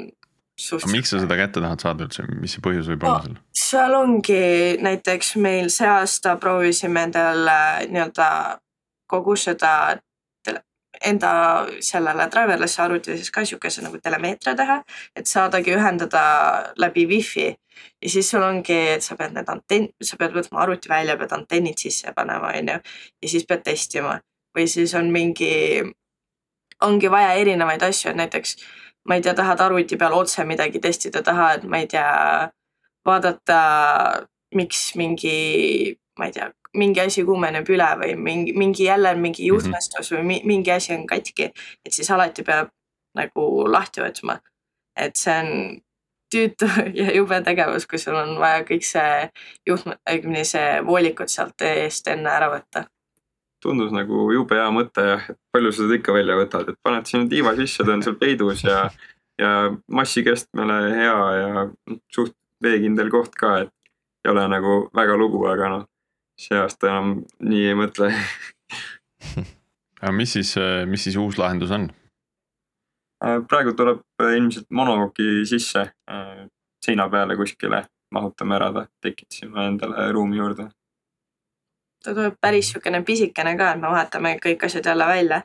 suht- aga miks sa seda kätte tahad saada üldse, mis see põhjus võib olla seal? seal ongi näiteks meil see aasta proovisime endale nii-öelda kogu seda enda sellele driverless arvutile siis ka siukese nagu telemeetria teha, et saadagi ühendada läbi wifi. Ja siis sul ongi, et sa pead need antenn, sa pead võtma arvuti välja, pead antennid sisse panema, onju, ja siis pead testima. Või siis on mingi, ongi vaja erinevaid asju, et näiteks ma ei tea, tahad arvuti peal otse midagi testida, tahad, ma ei tea, vaadata, miks mingi, ma ei tea, mingi asi kuumeneb üle või mingi, mingi jälle mingi juhtmestus või mi- mingi asi on katki, et siis alati peab nagu lahti võtma. et see on tüütu ja jube tegevus, kui sul on vaja kõik see juhtme, õigemini see voolikud sealt eest enne ära võtta. Tundus nagu jube hea mõte et palju sa seda ikka välja võtad, et paned sinna tiiva sisse, ta on seal peidus ja, ja massi kestmele hea ja suht veekindel koht ka, et ei ole nagu väga lugu, aga noh, see aasta enam nii ei mõtle. aga mis siis, mis siis uus lahendus on? praegu tuleb ilmselt monokoki sisse seina peale kuskile, mahutame ära ta, tekitasime endale ruumi juurde. Ta tuleb päris niisugune pisikene ka, et me vahetame kõik asjad jälle välja.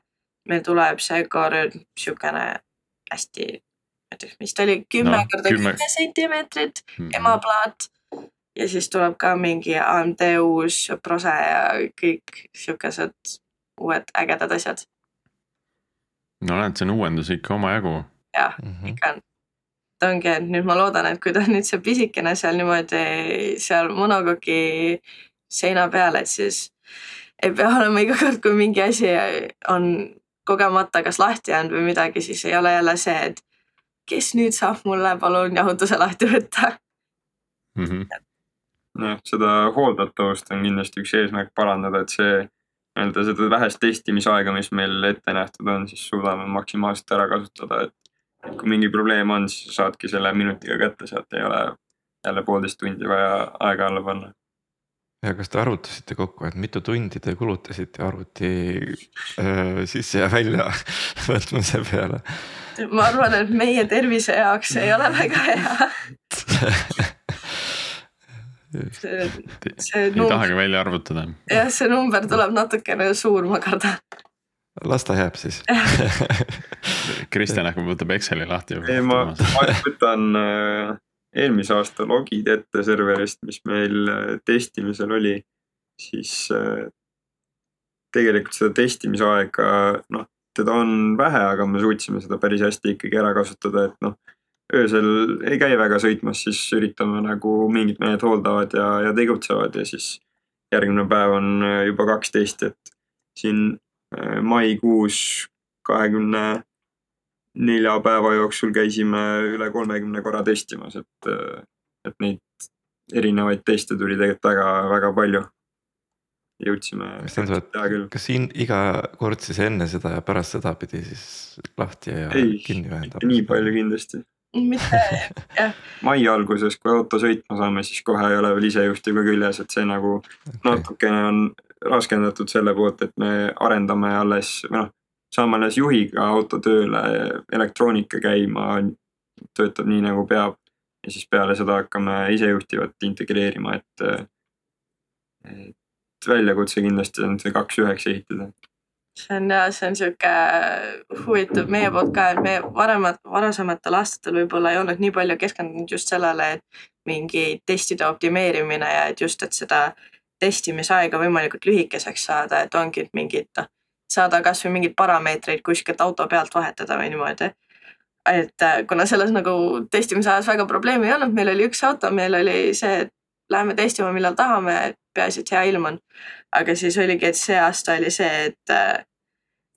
meil tuleb seekord niisugune hästi, ma ei tea, mis ta oli, kümme No, korda kümme- sentimeetrit Mhm. emaplaat. ja siis tuleb ka mingi AMD uus prose ja kõik siukesed uued ägedad asjad. no näed, see on uuendus ikka omajagu. jah, ikka on. ta ongi, et nüüd ma loodan, et kui ta on nüüd see pisikene seal niimoodi seal monokoki seina peal, et siis ei pea olema iga kord, kui mingi asi on kogemata kas lahti jäänud või midagi, siis ei ole jälle see, et kes nüüd saab mulle palun jahutuse lahti võtta. Mhm. jah, seda hooldatavust on kindlasti üks eesmärk parandada, et see nii-öelda seda vähest testimisaega, mis meil ette nähtud on, siis suudame maksimaalselt ära kasutada, et et kui mingi probleem on, siis saadki selle minutiga kätte, sealt ei ole jälle poolteist tundi vaja aega alla panna. Ja kas te arvutasite kokku, et mitu tundi te kulutasite arvuti äh, sisse ja välja võtmise peale? ma arvan, et meie tervise jaoks ei ole väga hea. see, see ei number, tahagi välja arvutada. jah, see number tuleb natukene suur, ma kardan. las ta jääb siis. Kristjan hakkab, võtab Exceli lahti. ei, ma, ma võtan äh, eelmise aasta logid ette serverist, mis meil äh, testimisel oli, siis äh, tegelikult seda testimisaega, noh, teda on vähe, aga me suutsime seda päris hästi ikkagi ära kasutada, et noh, öösel ei käi väga sõitmas, siis üritame nagu mingid mehed hooldavad ja, ja tegutsevad ja siis järgmine päev on äh, juba kaksteist, et siin maikuus kahekümne nelja päeva jooksul käisime üle kolmekümne korra testimas, et, et neid erinevaid teste tuli tegelikult väga-väga palju. jõudsime kas tähendab, et kas siin iga kord siis enne seda ja pärast seda pidi siis lahti ja ei, kinni ühendama? nii palju kindlasti. mitte jah, mai alguses, kui auto sõitma saame, siis kohe ei ole veel isejuhtiv ka küljes, et see nagu okay. natukene on raskendatud selle poolt, et me arendame alles või noh, saame alles juhiga auto tööle, elektroonika käima, töötab nii nagu peab. ja siis peale seda hakkame isejuhtivat integreerima, et, et väljakutse kindlasti on see kaks üheks ehitada see on ja see on sihuke huvitav meie poolt ka, et me varemad, varasematel aastatel võib-olla ei olnud nii palju keskendunud just sellele, et mingi testide optimeerimine ja et just, et seda testimisaega võimalikult lühikeseks saada, et ongi mingid noh, saada kasvõi mingeid parameetreid kuskilt auto pealt vahetada või niimoodi. et äh, kuna selles nagu testimise ajas väga probleemi ei olnud, meil oli üks auto, meil oli see, et läheme testima, millal tahame, peaasi, et hea ilm on. aga siis oligi, et see aasta oli see, et äh,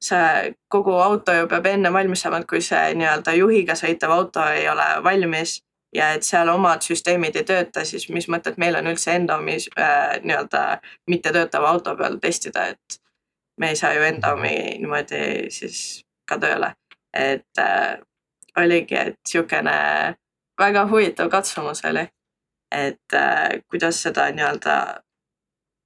see kogu auto ju peab enne valmis saama, et kui see nii-öelda juhiga sõitev auto ei ole valmis ja et seal omad süsteemid ei tööta, siis mis mõtet meil on üldse enda omi äh, nii-öelda mittetöötava auto peal testida, et me ei saa ju enda omi niimoodi siis ka tööle. et äh, oligi, et niisugune väga huvitav katsumus oli, et äh, kuidas seda nii-öelda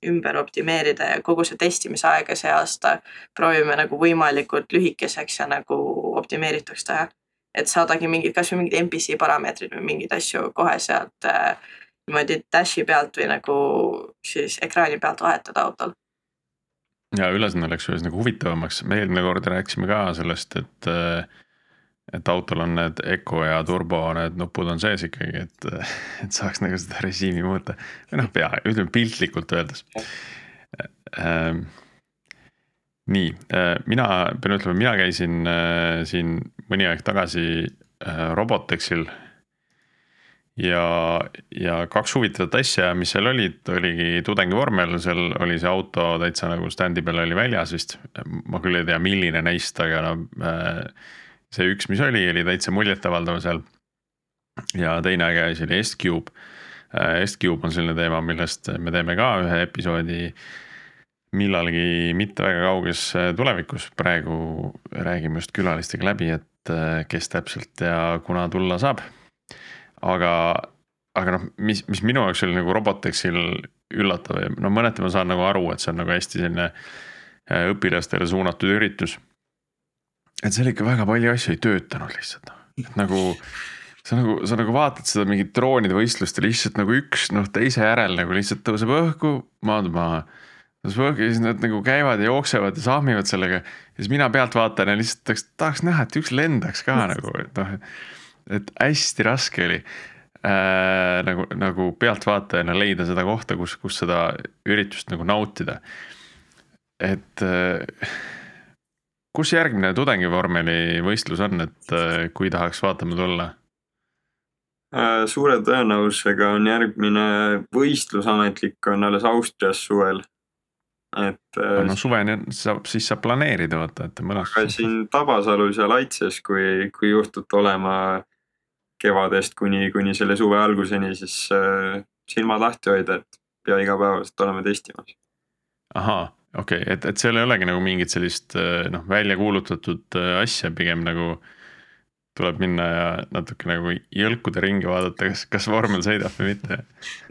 ümber optimeerida ja kogu see testimise aega see aasta proovime nagu võimalikult lühikeseks ja nagu optimeerituks teha. et saadagi mingid, kasvõi mingid MPC parameetrid või mingeid asju kohe sealt äh, niimoodi dash'i pealt või nagu siis ekraani pealt vahetada autol. Ja ülesanne läks ühes nagu huvitavamaks, me eelmine kord rääkisime ka sellest, et et autol on need Eco ja turbo need nupud on sees ikkagi, et, et saaks nagu seda režiimi muuta. või noh, pea, ütleme piltlikult öeldes ähm,. nii äh,, mina pean ütlema, mina käisin äh, siin mõni aeg tagasi äh, Robotexil. Ja, ja kaks huvitavat asja, mis seal olid, oligi tudengivormel, seal oli see auto täitsa nagu stand'i peal oli väljas vist. ma küll ei tea, milline neist, aga no äh, see üks, mis oli, oli täitsa muljetavaldav seal. ja teine äge asi oli S-Cube. Äh, S-Cube on selline teema, millest me teeme ka ühe episoodi millalgi mitte väga kauges äh, tulevikus, praegu räägime just külalistega läbi, et kes täpselt ja kuna tulla saab. Aga, aga noh, mis, mis minu jaoks oli nagu Robotexil üllatav ja no mõneti ma saan nagu aru, et see on nagu hästi selline õpilastele suunatud üritus et seal ikka väga palju asju ei töötanud lihtsalt et nagu sa nagu, sa nagu vaatad seda mingit droonide võistlust ja lihtsalt nagu üks noh teise järel nagu lihtsalt tõuseb õhku, maandub maha. tõuseb õhku ja siis nad nagu käivad ja jooksevad ja sahmivad sellega. ja siis mina pealtvaatajana lihtsalt tahaks, tahaks näha, et üks lendaks ka nagu, et noh, et hästi raske oli äh,. nagu, nagu pealtvaatajana leida seda kohta, kus, kus seda üritust nagu nautida. et äh, kus järgmine tudengivormeli võistlus on, et äh, kui tahaks vaatama tulla? Äh, suure tõenäosusega on järgmine võistlus ametlik on alles Austrias suvel. et. Äh, no suveni saab, siis saab planeerida vaata, et mõnus. aga siin Tabasalus ja Laitses, kui, kui juhtute olema kevadest kuni, kuni selle suve alguseni, siis äh, silmad lahti hoida, et pea igapäevaselt oleme testimas. ahaa okei okay,, et, et seal ei olegi nagu mingit sellist eh, noh, välja kuulutatud eh, asja, pigem nagu tuleb minna ja natuke nagu jõlkuda ringi vaadata, kas, kas vormel sõidab või mitte.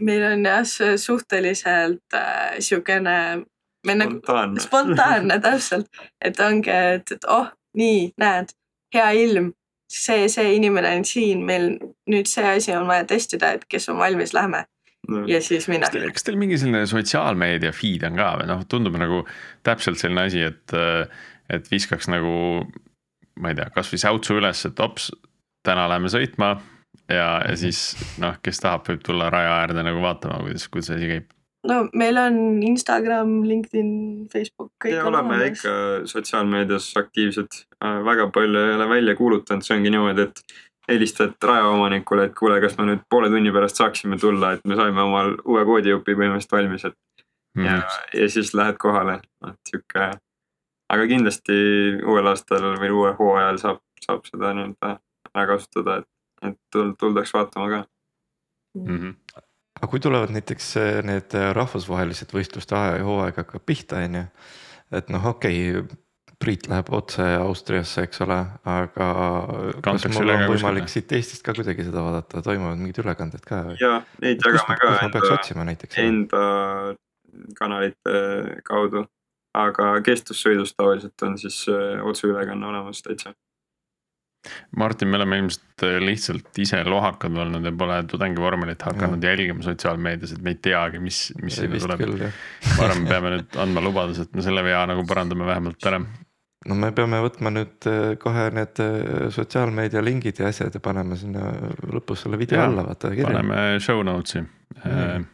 meil on jah suhteliselt äh, siukene. spontaanne. spontaanne täpselt, et ongi, et, et oh, nii, näed, hea ilm, see, see inimene on siin, meil nüüd see asi on vaja testida, et kes on valmis, lähme no. ja siis minnakse. kas teil mingi selline sotsiaalmeedia feed on ka või noh, tundub nagu täpselt selline asi, et, et viskaks nagu. ma ei tea, kasvõi säutsu üles, et ops, täna läheme sõitma ja, ja siis noh, kes tahab, võib tulla raja äärde nagu vaatama, kuidas, kuidas asi käib no meil on Instagram, LinkedIn, Facebook. ja oleme olemas. ikka sotsiaalmeedias aktiivsed, väga palju ei ole välja kuulutanud, see ongi niimoodi, et helistad rajaomanikule, et kuule, kas me nüüd poole tunni pärast saaksime tulla, et me saime omal uue koodijupi põhimõtteliselt valmis, et Mhm. ja, ja siis lähed kohale, noh sihuke. aga kindlasti uuel aastal või uuel hooajal saab, saab seda nii-öelda ära kasutada, et, et tul- tuldaks vaatama ka. Mhm. Aga kui tulevad näiteks äh, need äh, rahvusvahelised võistluste aja- hooaeg hakkab pihta, on ju. et noh, okei okay,, Priit läheb otse Austriasse, eks ole, aga kas Kantakse mul üle on võimalik kuskile? siit Eestist ka kuidagi seda vaadata, toimuvad mingid ülekanded ka või? ja neid kus jagame ka enda, enda kanalite kaudu. aga kestvussõidust tavaliselt on siis äh, otseülekanne olemas täitsa. Martin, me oleme ilmselt äh, lihtsalt ise lohakad olnud ja pole tudengivormelit hakanud jälgima sotsiaalmeedias, et me ei teagi, mis, mis sinna tuleb. ma arvan, me peame nüüd andma lubaduse, et me selle vea nagu parandame vähemalt ära. no me peame võtma nüüd äh, kohe need äh, sotsiaalmeedia lingid ja asjad ja panema sinna lõpus selle video Jaa, alla, vaata paneme show notes'i Mm..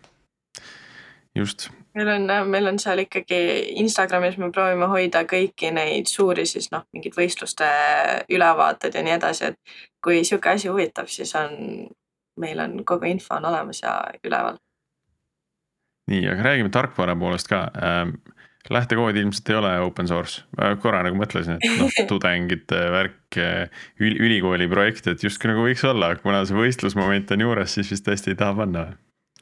just, meil on, meil on seal ikkagi Instagramis me proovime hoida kõiki neid suuri siis noh, mingeid võistluste ülevaated ja nii edasi, et kui sihuke asi huvitab, siis on, meil on kogu info on olemas ja üleval. nii, aga räägime tarkvara poolest ka ähm, lähtekood ilmselt ei ole open source, korra nagu mõtlesin, et noh, tudengite värk, ülikooli projekt, et justkui nagu võiks olla, kuna see võistlusmoment on juures, siis vist tõesti ei taha panna.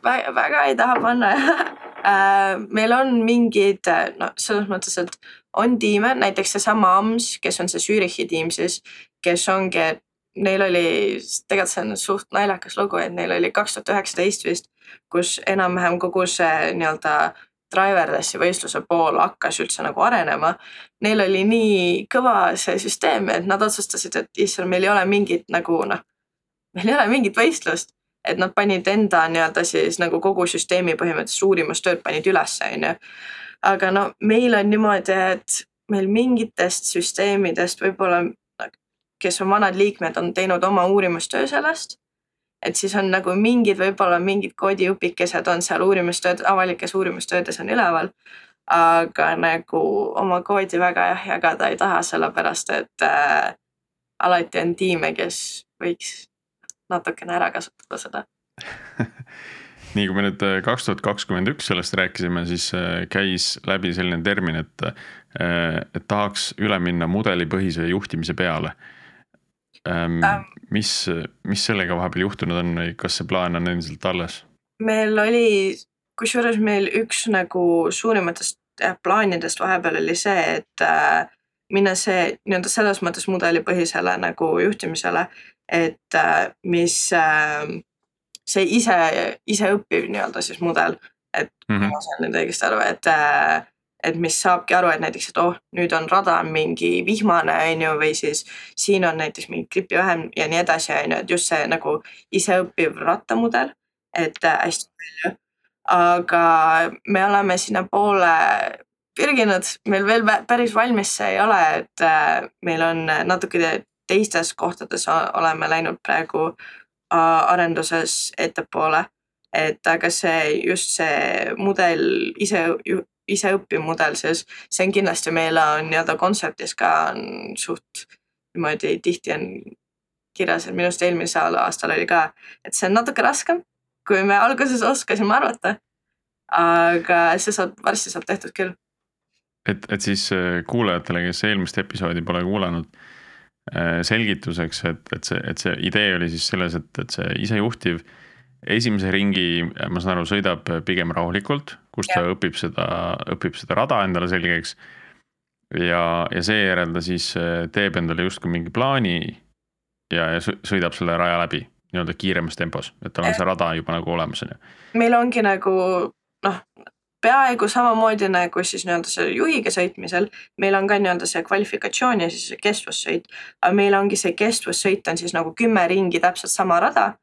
väga, väga ei taha panna jah. meil on mingid, no selles mõttes, et on tiime, näiteks seesama AMS, kes on see Zürichi tiim siis, kes ongi, neil oli, tegelikult see on suht naljakas lugu, et neil oli kaks tuhat üheksateist vist, kus enam-vähem kogu see nii-öelda driverlessi võistluse pool hakkas üldse nagu arenema. Neil oli nii kõva see süsteem, et nad otsustasid, et issand, meil ei ole mingit nagu noh, meil ei ole mingit võistlust et nad panid enda nii-öelda siis nagu kogu süsteemi põhimõtteliselt uurimustööd panid ülesse, onju. aga no meil on niimoodi, et meil mingitest süsteemidest võib-olla, kes on vanad liikmed, on teinud oma uurimustöö sellest. et siis on nagu mingid, võib-olla mingid koodiõpikesed on seal uurimustööd, avalikes uurimustöödes on üleval. aga nagu oma koodi väga jah jagada ei taha, sellepärast et äh, alati on tiime, kes võiks natukene ära kasutada seda. nii kui me nüüd äh, kaks tuhat kakskümmend üks sellest rääkisime, siis äh, käis läbi selline termin, et, et tahaks üle minna mudelipõhise juhtimise peale. Mis, mis sellega vahepeal juhtunud on või kas see plaan on endiselt alles? meil oli, kusjuures meil üks nagu suurimatest plaanidest vahepeal oli see, et äh, minna see nii-öelda selles mõttes mudelipõhisele nagu juhtimisele, et äh, mis äh, see ise, iseõppiv nii-öelda siis mudel, et Mm -hmm. ma saan nüüd õigesti aru, et äh, et mis saabki aru, et näiteks, et oh, nüüd on rada on mingi vihmane, on ju, või siis siin on näiteks mingi gripi vähem ja nii edasi, on ju, et just see nagu iseõppiv rattamudel, et äh, hästi palju. aga me oleme sinnapoole pürginud, meil veel päris valmis see ei ole, et meil on natuke teistes kohtades oleme läinud praegu arenduses ettepoole. et aga see just see mudel ise, iseõppiv mudel siis, see on kindlasti meile on nii-öelda kontseptis ka on suht niimoodi tihti on kirjas, et minu arust eelmisel aastal oli ka, et see on natuke raskem, kui me alguses oskasime arvata. aga see saab, varsti saab tehtud küll. et, et siis äh, kuulajatele, kes eelmist episoodi pole kuulanud, selgituseks, et, et see, et see idee oli siis selles, et, et see isejuhtiv esimese ringi, ma saan aru, sõidab pigem rahulikult, kus ta õpib seda, õpib seda rada endale selgeks. ja, ja seejärel ta siis äh, teeb endale justkui mingi plaani ja, ja sõ- sõidab selle raja läbi nii-öelda kiiremas tempos, et tal on see rada juba nagu olemas, on ju. meil ongi nagu noh, peaaegu samamoodi nagu siis nii-öelda see juhiga sõitmisel, meil on ka nii-öelda see kvalifikatsioon ja siis see kestvussõit. aga meil ongi see kestvussõit on siis nagu kümme ringi täpselt sama rada.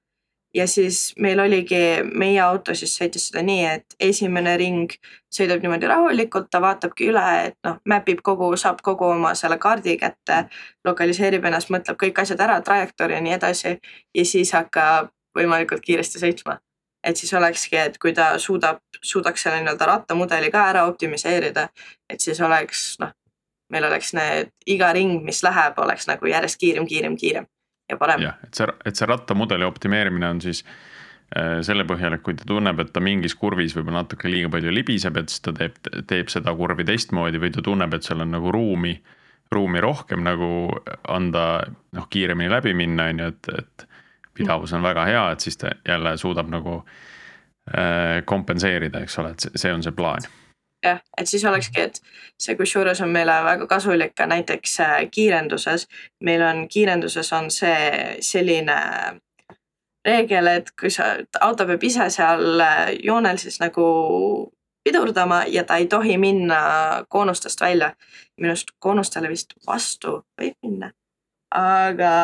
ja siis meil oligi, meie auto siis sõitis seda nii, et esimene ring sõidab niimoodi rahulikult, ta vaatabki üle, et noh, map ib kogu, saab kogu oma selle kaardi kätte, lokaliseerib ennast, mõtleb kõik asjad ära, trajektoori ja nii edasi ja siis hakkab võimalikult kiiresti sõitma et siis olekski, et kui ta suudab, suudaks selle nii-öelda rattamudeli ka ära optimiseerida, et siis oleks noh, meil oleks need iga ring, mis läheb, oleks nagu järjest kiirem, kiirem, kiirem ja parem. jah, et see, et see rattamudeli optimeerimine on siis äh, selle põhjal, et kui ta tunneb, et ta mingis kurvis võib-olla natuke liiga palju libiseb, et siis ta teeb, teeb seda kurvi teistmoodi või ta tunneb, et seal on nagu ruumi, ruumi rohkem nagu anda noh, kiiremini läbi minna, on ju, et, et pidavus on väga hea, et siis ta jälle suudab nagu äh, kompenseerida, eks ole, et see on see plaan jah, et siis olekski, et see kusjuures on meile väga kasulik ka näiteks äh, kiirenduses. meil on kiirenduses on see selline reegel, et kui sa, auto peab ise seal äh, joonel siis nagu pidurdama ja ta ei tohi minna koonustest välja. minu arust koonustele vist vastu võib minna, aga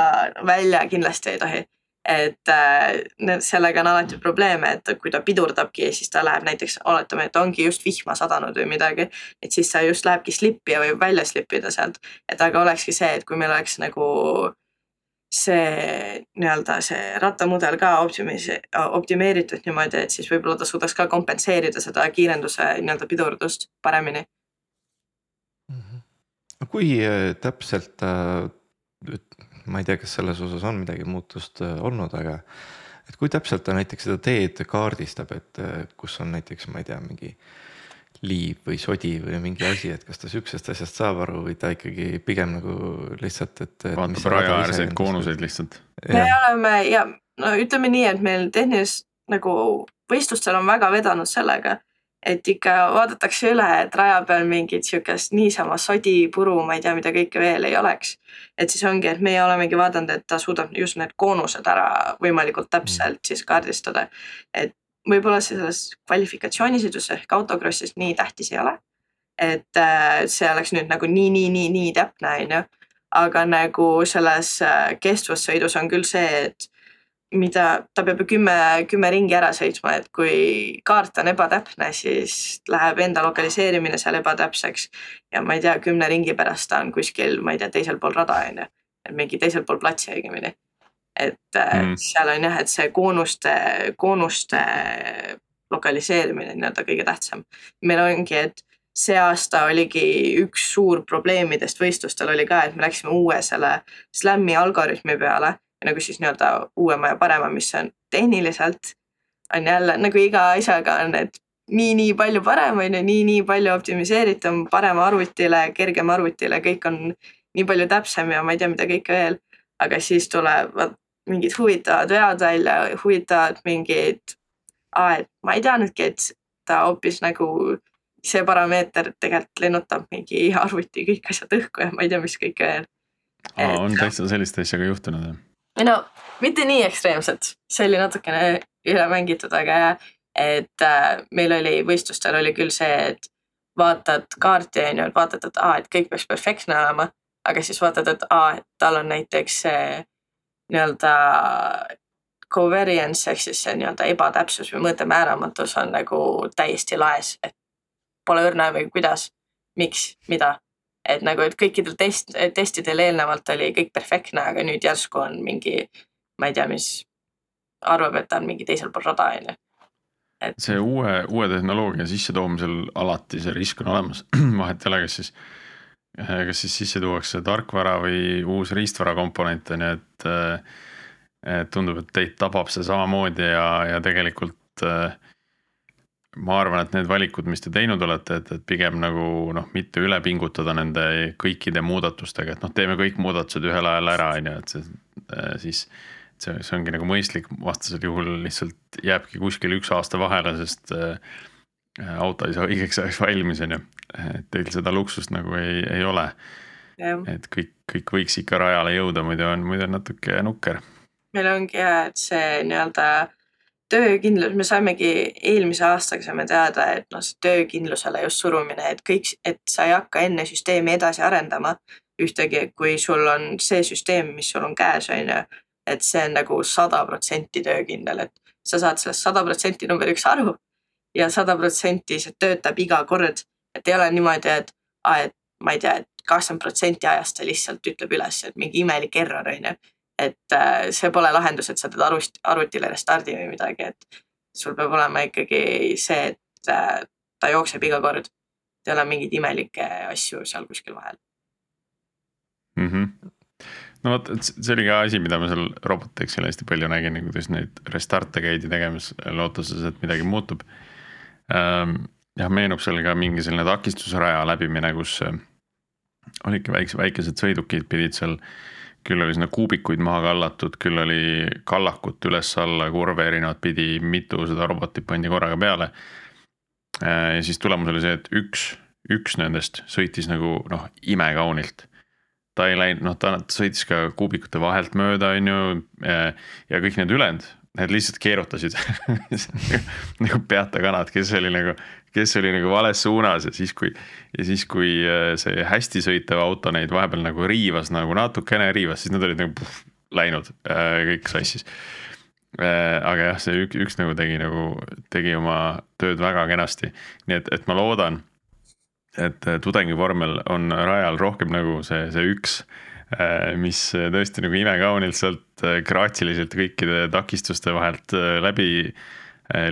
välja kindlasti ei tohi et äh, sellega on alati probleeme, et kui ta pidurdabki, siis ta läheb näiteks, oletame, et ongi just vihma sadanud või midagi. et siis ta just lähebki slippi ja võib välja slipida sealt. et aga olekski see, et kui meil oleks nagu see nii-öelda see rattamudel ka optimis-, optimeeritud niimoodi, et siis võib-olla ta suudaks ka kompenseerida seda kiirenduse nii-öelda pidurdust paremini. Mhm. kui äh, täpselt äh, ma ei tea, kas selles osas on midagi muutust äh, olnud, aga et kui täpselt ta näiteks seda teed kaardistab, et äh, kus on näiteks, ma ei tea, mingi liiv või sodi või mingi asi, et kas ta sihukesest asjast saab aru või ta ikkagi pigem nagu lihtsalt, et. vaatab rajaäärseid koonuseid lihtsalt. me oleme ja no ütleme nii, et meil tehniliselt nagu võistlustel on väga vedanud sellega et ikka vaadatakse üle, et raja peal mingit sihukest niisama sodi, puru, ma ei tea, mida kõike veel ei oleks. et siis ongi, et meie olemegi vaadanud, et ta suudab just need koonused ära võimalikult täpselt mm. siis kaardistada. et võib-olla selles kvalifikatsioonisõidus ehk autokrossis nii tähtis ei ole. et äh, see oleks nüüd nagu nii, nii, nii, nii täpne, on ju. aga nagu selles äh, kestvussõidus on küll see, et mida ta peab ju kümme, kümme ringi ära sõitma, et kui kaart on ebatäpne, siis läheb enda lokaliseerimine seal ebatäpseks. ja ma ei tea, kümne ringi pärast ta on kuskil, ma ei tea, teisel pool rada on ju, mingi teisel pool platsi õigemini. et äh, mm. seal on jah, et see koonuste, koonuste lokaliseerimine nii-öelda kõige tähtsam. meil ongi, et see aasta oligi üks suur probleemidest võistlustel oli ka, et me läksime uue selle slam'i algoritmi peale nagu siis nii-öelda uuema ja parema, mis on tehniliselt on jälle nagu iga asjaga on, et nii-nii palju parem on ju, nii-nii palju optimiseeritum, parem arvutile, kergem arvutile, kõik on nii palju täpsem ja ma ei tea, mida kõike veel. aga siis tulevad mingid huvitavad vead välja, huvitavad mingid, et ma ei teadnudki, et ta hoopis nagu see parameeter tegelikult lennutab mingi arvuti kõik asjad õhku ja ma ei tea, mis kõike veel. on täitsa sellist asja ka juhtunud jah? No mitte nii ekstreemselt, see oli natukene üle mängitud, aga jah, et äh, meil oli võistlustel oli küll see, et vaatad kaarti on ju, et vaatad, et aa, et kõik peaks perfektne olema, aga siis vaatad, et aa, et tal on näiteks see nii-öelda covariance ehk siis see nii-öelda ebatäpsus või mõõtemääramatus on nagu täiesti laes, et pole õrna või kuidas, miks, mida et nagu, et kõikidel test, testidel eelnevalt oli kõik perfektne, aga nüüd järsku on mingi, ma ei tea, mis arvab, et ta on mingi teisel pool rada, on ju. et see uue, uue tehnoloogia sissetoomisel alati see risk on olemas, vahet ei ole, kas siis, kas siis sisse tuuakse tarkvara või uus riistvara komponent on ju, et. et tundub, et teid tabab see samamoodi ja, ja tegelikult äh, ma arvan, et need valikud, mis te teinud olete, et, et pigem nagu noh, mitte üle pingutada nende kõikide muudatustega, et noh, teeme kõik muudatused ühel ajal ära, on ju, et see äh, siis. see, see ongi nagu mõistlik, vastasel juhul lihtsalt jääbki kuskil üks aasta vahele, sest äh, auto ei saa õigeks ajaks valmis, on ju. et teil seda luksust nagu ei, ei ole. et kõik, kõik võiks ikka rajale jõuda, muidu on, muidu on natuke nukker. meil ongi jah, et see nii-öelda töökindlus, me saimegi eelmise aastaga saime teada, et noh, see töökindlusele just surumine, et kõik, et sa ei hakka enne süsteemi edasi arendama ühtegi, kui sul on see süsteem, mis sul on käes, on ju. et see on nagu sada protsenti töökindel, et sa saad sellest sada protsenti number üks aru ja sada protsenti see töötab iga kord. et ei ole niimoodi, et, et ma ei tea, et kakskümmend protsenti ajast ta lihtsalt ütleb üles, et mingi imelik error on ju et äh, see pole lahendus, et sa teed arvust, arvutile restardi või midagi, et sul peab olema ikkagi see, et äh, ta jookseb iga kord. ei ole mingeid imelikke asju seal kuskil vahel mm. -hmm. no vot, et see oli ka asi, mida ma seal Robotexil hästi palju nägin, kuidas neid restart'e käidi tegemas lootuses, et midagi muutub. Ähm, jah, meenub seal ka mingi selline takistusraja läbimine, kus äh, olidki väikse, väikesed sõidukid pidid seal. Küll oli sinna kuubikuid maha kallatud, küll oli kallakut üles-alla kurve erinevat pidi, mitu seda robotit pandi korraga peale. Äh, ja siis tulemus oli see, et üks, üks nendest sõitis nagu noh, imekaunilt ta ei läinud, noh, ta sõitis ka kuubikute vahelt mööda, on ju. ja kõik need ülejäänud, need lihtsalt keerutasid nagu peatakanad, kes oli nagu, kes oli nagu vales suunas ja siis, kui. ja siis, kui äh, see hästi sõitev auto neid vahepeal nagu riivas nagu natukene riivas, siis nad olid nagu puh, läinud äh, kõik sassis. Äh, aga jah, see üks, üks nagu tegi nagu, tegi oma tööd väga kenasti, nii et, et ma loodan et äh, tudengivormel on rajal rohkem nagu see, see üks, äh, mis tõesti nagu imekaunilt sealt äh, graatsiliselt kõikide takistuste vahelt läbi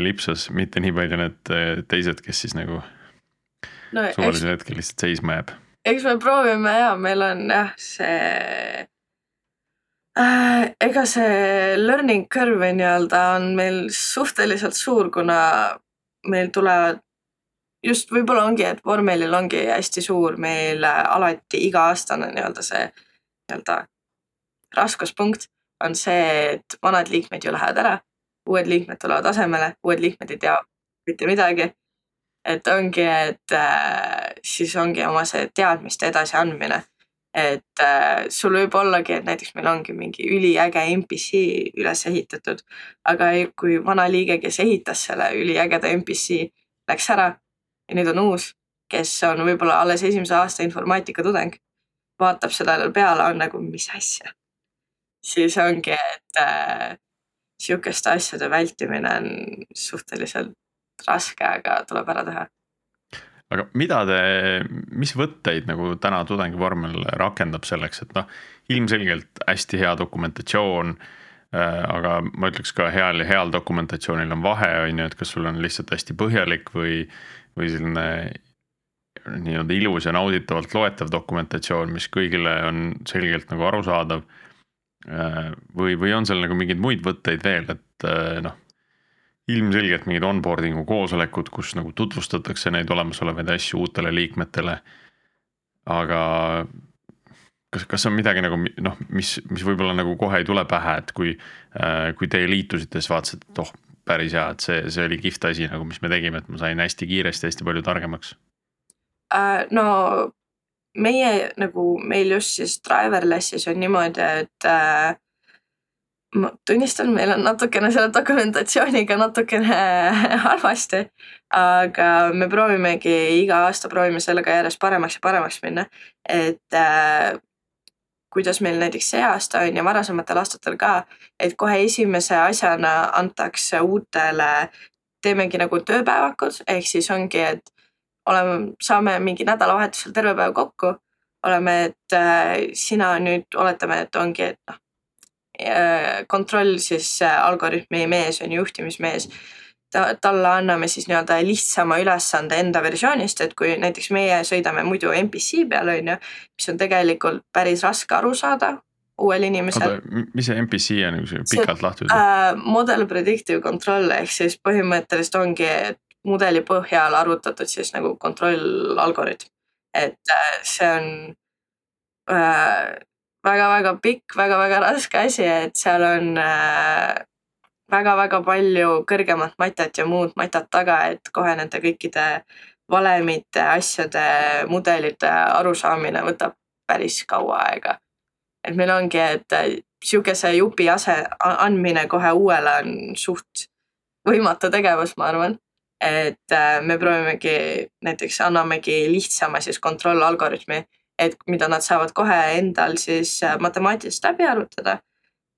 lipsas, mitte nii palju need teised, kes siis nagu no, suvalisel hetkel lihtsalt seisma jääb. eks me proovime ja meil on jah, see äh, ega see learning curve nii-öelda on meil suhteliselt suur, kuna meil tulevad just võib-olla ongi, et vormelil ongi hästi suur meil äh, alati iga-aastane nii-öelda see nii-öelda raskuspunkt on see, et vanad liikmed ju lähevad ära, uued liikmed tulevad asemele, uued liikmed ei tea mitte midagi. et ongi, et äh, siis ongi oma see teadmiste edasiandmine. et äh, sul võib ollagi, et näiteks meil ongi mingi üliäge NPC üles ehitatud, aga kui vana liige, kes ehitas selle üliägeda NPC, läks ära ja nüüd on uus, kes on võib-olla alles esimese aasta informaatika tudeng, vaatab sellele peale, on nagu, mis asja. siis ongi, et äh, sihukeste asjade vältimine on suhteliselt raske, aga tuleb ära teha. aga mida te, mis võtteid nagu täna tudengivormel rakendab selleks, et noh, ilmselgelt hästi hea dokumentatsioon äh, aga ma ütleks ka heal ja heal dokumentatsioonil on vahe, on ju, et kas sul on lihtsalt hästi põhjalik või, või selline nii-öelda ilus ja nauditavalt loetav dokumentatsioon, mis kõigile on selgelt nagu arusaadav. Või, või on seal nagu mingeid muid võtteid veel, et noh, ilmselgelt mingid onboarding'u koosolekud, kus nagu tutvustatakse neid olemasolevaid asju uutele liikmetele. aga kas, kas on midagi nagu noh, mis, mis võib-olla nagu kohe ei tule pähe, et kui, kui teie liitusite, siis vaatasite, et oh päris hea, et see, see oli kihvt asi nagu, mis me tegime, et ma sain hästi kiiresti hästi palju targemaks äh,? no meie nagu meil just siis Driverlessis on niimoodi, et äh, ma tunnistan, meil on natukene selle dokumentatsiooniga natukene halvasti. aga me proovimegi iga aasta proovime sellega järjest paremaks ja paremaks minna, et äh, kuidas meil näiteks see aasta on ja varasematel aastatel ka, et kohe esimese asjana antakse uutele, teemegi nagu tööpäevakud, ehk siis ongi, et oleme, saame mingi nädalavahetusel terve päev kokku, oleme, et äh, sina nüüd oletame, et ongi, et noh äh,, kontroll siis äh, algoritmi mees on juhtimismees ta, talle anname siis nii-öelda lihtsama ülesande enda versioonist, et kui näiteks meie sõidame muidu MPC peal, on ju, mis on tegelikult päris raske aru saada uuel inimesel. mis see MPC on, pikalt lahti ütle äh,? Model Predictive Control ehk siis põhimõtteliselt ongi mudeli põhjal arvutatud siis nagu kontrollalgoritm. et äh, see on väga-väga äh, pikk väga,, väga-väga raske asi, et seal on äh, väga-väga palju kõrgemat matat ja muud matat taga, et kohe nende kõikide valemite, asjade, mudelite arusaamine võtab päris kaua aega. et meil ongi, et sihukese jupi ase andmine kohe uuele on suht võimatu tegevus, ma arvan. Et äh, me proovimegi, näiteks annamegi lihtsama siis kontrollalgoritmi, et mida nad saavad kohe endal siis äh, matemaatiliselt läbi arvutada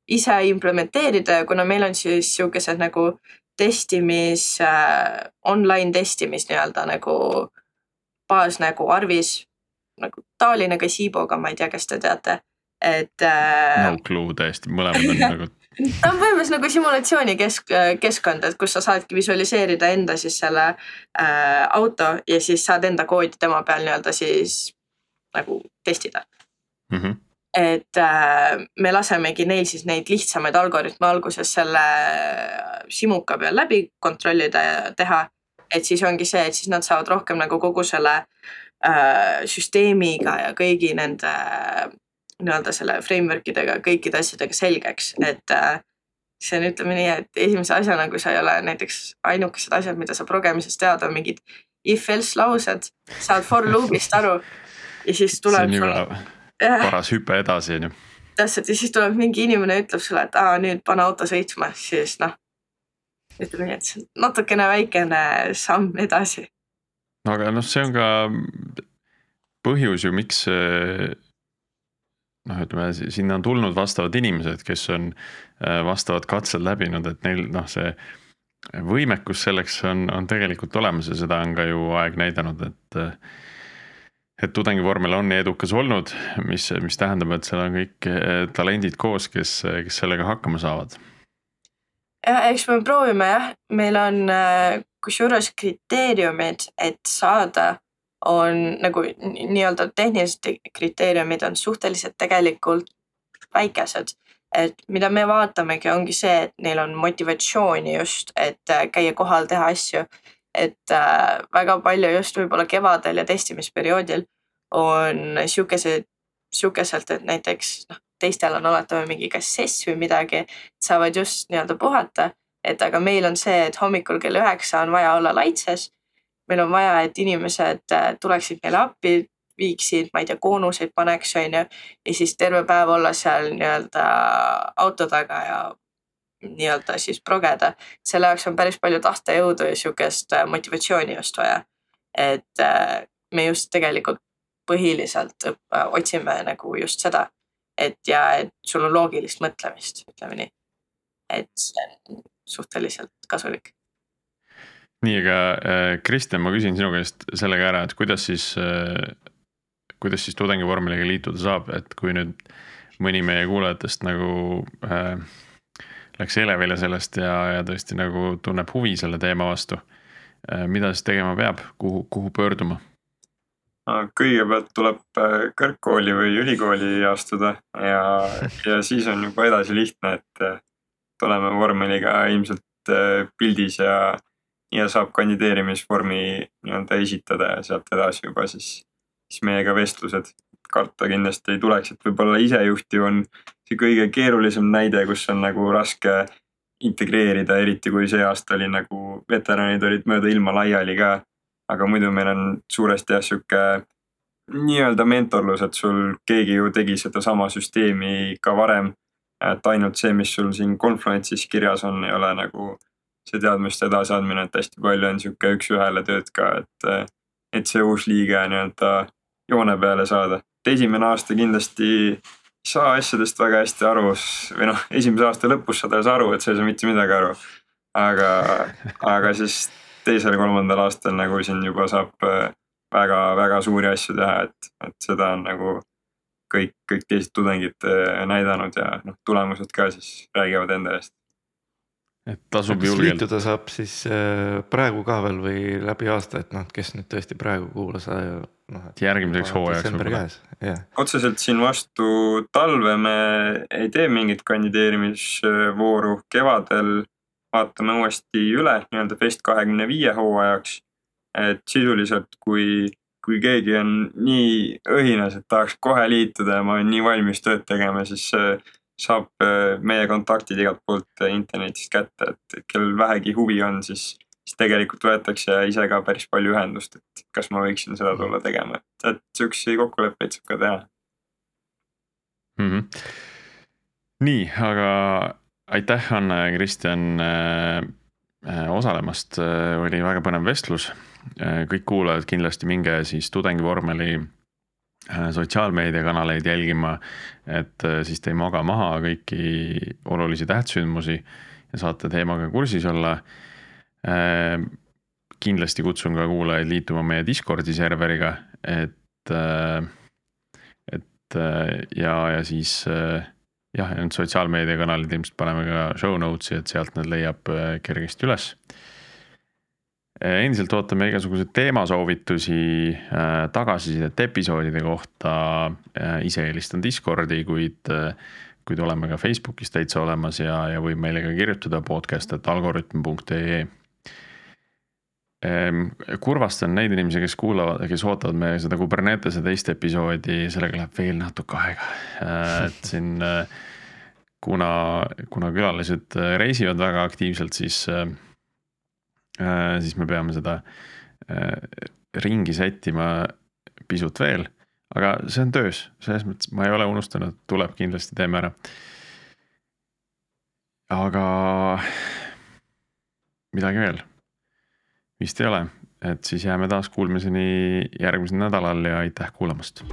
ise implementeerida ja kuna meil on siis sihukesed nagu testimis äh,, online testimis nii-öelda nagu baas nagu Arvis, nagu taoline ka Siiboga, ma ei tea, kas te teate, et äh,. no clue täiesti, mõlemad on nagu ta on põhimõtteliselt nagu simulatsiooni kesk, keskkond, et kus sa saadki visualiseerida enda siis selle äh, auto ja siis saad enda koodi tema peal nii-öelda siis nagu testida mm. -hmm et äh, me lasemegi neil siis neid lihtsamaid algoritme alguses selle simuka peal läbi kontrollida ja teha. et siis ongi see, et siis nad saavad rohkem nagu kogu selle äh, süsteemiga ja kõigi nende äh, nii-öelda selle framework idega, kõikide asjadega selgeks, et äh, see on, ütleme nii, et esimese asjana, kui sa ei ole näiteks ainukesed asjad, mida sa progemisest tead, on mingid if-else laused, saad for loop'ist aru ja siis tuleb. see on juba paras hüpe edasi, on ju. täpselt ja siis tuleb mingi inimene, ütleb sulle, et aa, nüüd pane auto sõitma, siis noh. ütleme nii, et see on natukene väikene samm edasi. aga noh, see on ka põhjus ju, miks noh, ütleme sinna on tulnud vastavad inimesed, kes on äh, vastavad katsed läbinud, et neil noh, see võimekus selleks on, on tegelikult olemas ja seda on ka ju aeg näidanud, et. et tudengivormel on edukas olnud, mis, mis tähendab, et seal on kõik äh, talendid koos, kes, kes sellega hakkama saavad. jah, eks me proovime jah, meil on äh, kusjuures kriteeriumid, et saada on nagu nii-öelda tehnilised kriteeriumid on suhteliselt tegelikult väikesed. et mida me vaatamegi, ongi see, et neil on motivatsiooni just, et äh, käia kohal, teha asju. et äh, väga palju just võib-olla kevadel ja testimisperioodil on sihukesed, sihukeselt, et näiteks noh, teistel on alati mingi kas sess või midagi, saavad just nii-öelda puhata. et aga meil on see, et hommikul kell üheksa on vaja olla laitses meil on vaja, et inimesed äh, tuleksid meile appi, viiksid, ma ei tea, koonuseid paneks, on ju. ja siis terve päev olla seal nii-öelda auto taga ja nii-öelda siis progeda. selle jaoks on päris palju tahtejõudu ja sihukest äh, motivatsiooni just vaja. et äh, me just tegelikult põhiliselt otsime nagu just seda, et ja et sul on loogilist mõtlemist, ütleme nii. et see on suhteliselt kasulik nii, aga äh, Kristjan, ma küsin sinu käest selle ka ära, et kuidas siis, äh, kuidas siis tudengivormeliga liituda saab, et kui nüüd mõni meie kuulajatest nagu äh, läks elevile sellest ja, ja tõesti nagu tunneb huvi selle teema vastu äh,. mida siis tegema peab, kuhu, kuhu pöörduma? kõigepealt tuleb äh, kõrgkooli või ülikooli astuda ja, ja siis on juba edasi lihtne, et oleme vormeliga ilmselt pildis ja ja saab kandideerimisvormi nii-öelda esitada ja sealt edasi juba siis, siis meiega vestlused. karta kindlasti ei tuleks, et võib-olla isejuhtiv on see kõige keerulisem näide, kus on nagu raske integreerida, eriti kui see aasta oli nagu veteranid olid mööda ilma laiali ka. aga muidu meil on suuresti jah sihuke nii-öelda mentorlus, et sul keegi ju tegi sedasama süsteemi ka varem. et ainult see, mis sul siin Confluence'is kirjas on, ei ole nagu see teadmiste edasiandmine, et hästi palju on sihuke üks-ühele tööd ka, et, et see uus liige nii-öelda joone peale saada. et esimene aasta kindlasti ei saa asjadest väga hästi aru või noh, esimese aasta lõpus saad alles aru, et sa ei saa mitte midagi aru. aga, aga siis teisel-kolmandal aastal nagu siin juba saab väga-väga suuri asju teha, et, et seda on nagu kõik, kõik teised tudengid näidanud ja noh, tulemused ka siis räägivad enda eest et tasub julgelt. liituda saab siis äh, praegu ka veel või läbi aasta, et noh, kes nüüd tõesti praegu kuulas äh, noh. järgmiseks hooajaks võib-olla. Yeah. otseselt siin vastu talve me ei tee mingit kandideerimisvooru, kevadel vaatame uuesti üle nii-öelda Fest kahekümne viie hooajaks. et sisuliselt, kui, kui keegi on nii õhinas, et tahaks kohe liituda ja ma olen nii valmis tööd tegema, siis saab äh, meie kontaktid igalt poolt äh, internetist kätte, et kellel vähegi huvi on, siis, siis tegelikult võetakse ise ka päris palju ühendust, et kas ma võiksin seda tulla tegema, et, et siukseid kokkuleppeid saab ka teha mm. -hmm. nii, aga aitäh, Anne ja Kristjan äh, osalemast, oli väga põnev vestlus. kõik kuulajad kindlasti minge siis tudengivormeli sotsiaalmeediakanaleid jälgima, et äh, siis te ei maga maha kõiki olulisi tähtsündmusi ja saate teemaga kursis olla. Äh, kindlasti kutsun ka kuulajaid liituma meie Discordi serveriga, et, et ja, ja siis jah, need sotsiaalmeediakanalid ilmselt paneme ka show notes'i, et sealt need leiab kergesti üles. Endiselt ootame igasuguseid teemasoovitusi, tagasisidet episoodide kohta. ise eelistan Discordi, kuid, kuid oleme ka Facebookis täitsa olemas ja, ja võib meile ka kirjutada podcast, et algoritm.ee Ehm, kurvastan neid inimesi, kes kuulavad, kes ootavad meie seda Kubernetese teist episoodi, sellega läheb veel natuke aega. Äh, et siin äh, kuna, kuna külalised äh, reisivad väga aktiivselt, siis, siis me peame seda ringi sättima pisut veel. aga see on töös, selles mõttes ma ei ole unustanud, tuleb kindlasti, teeme ära. aga midagi veel vist ei ole, et siis jääme taas kuulmiseni järgmisel nädalal ja aitäh kuulamast.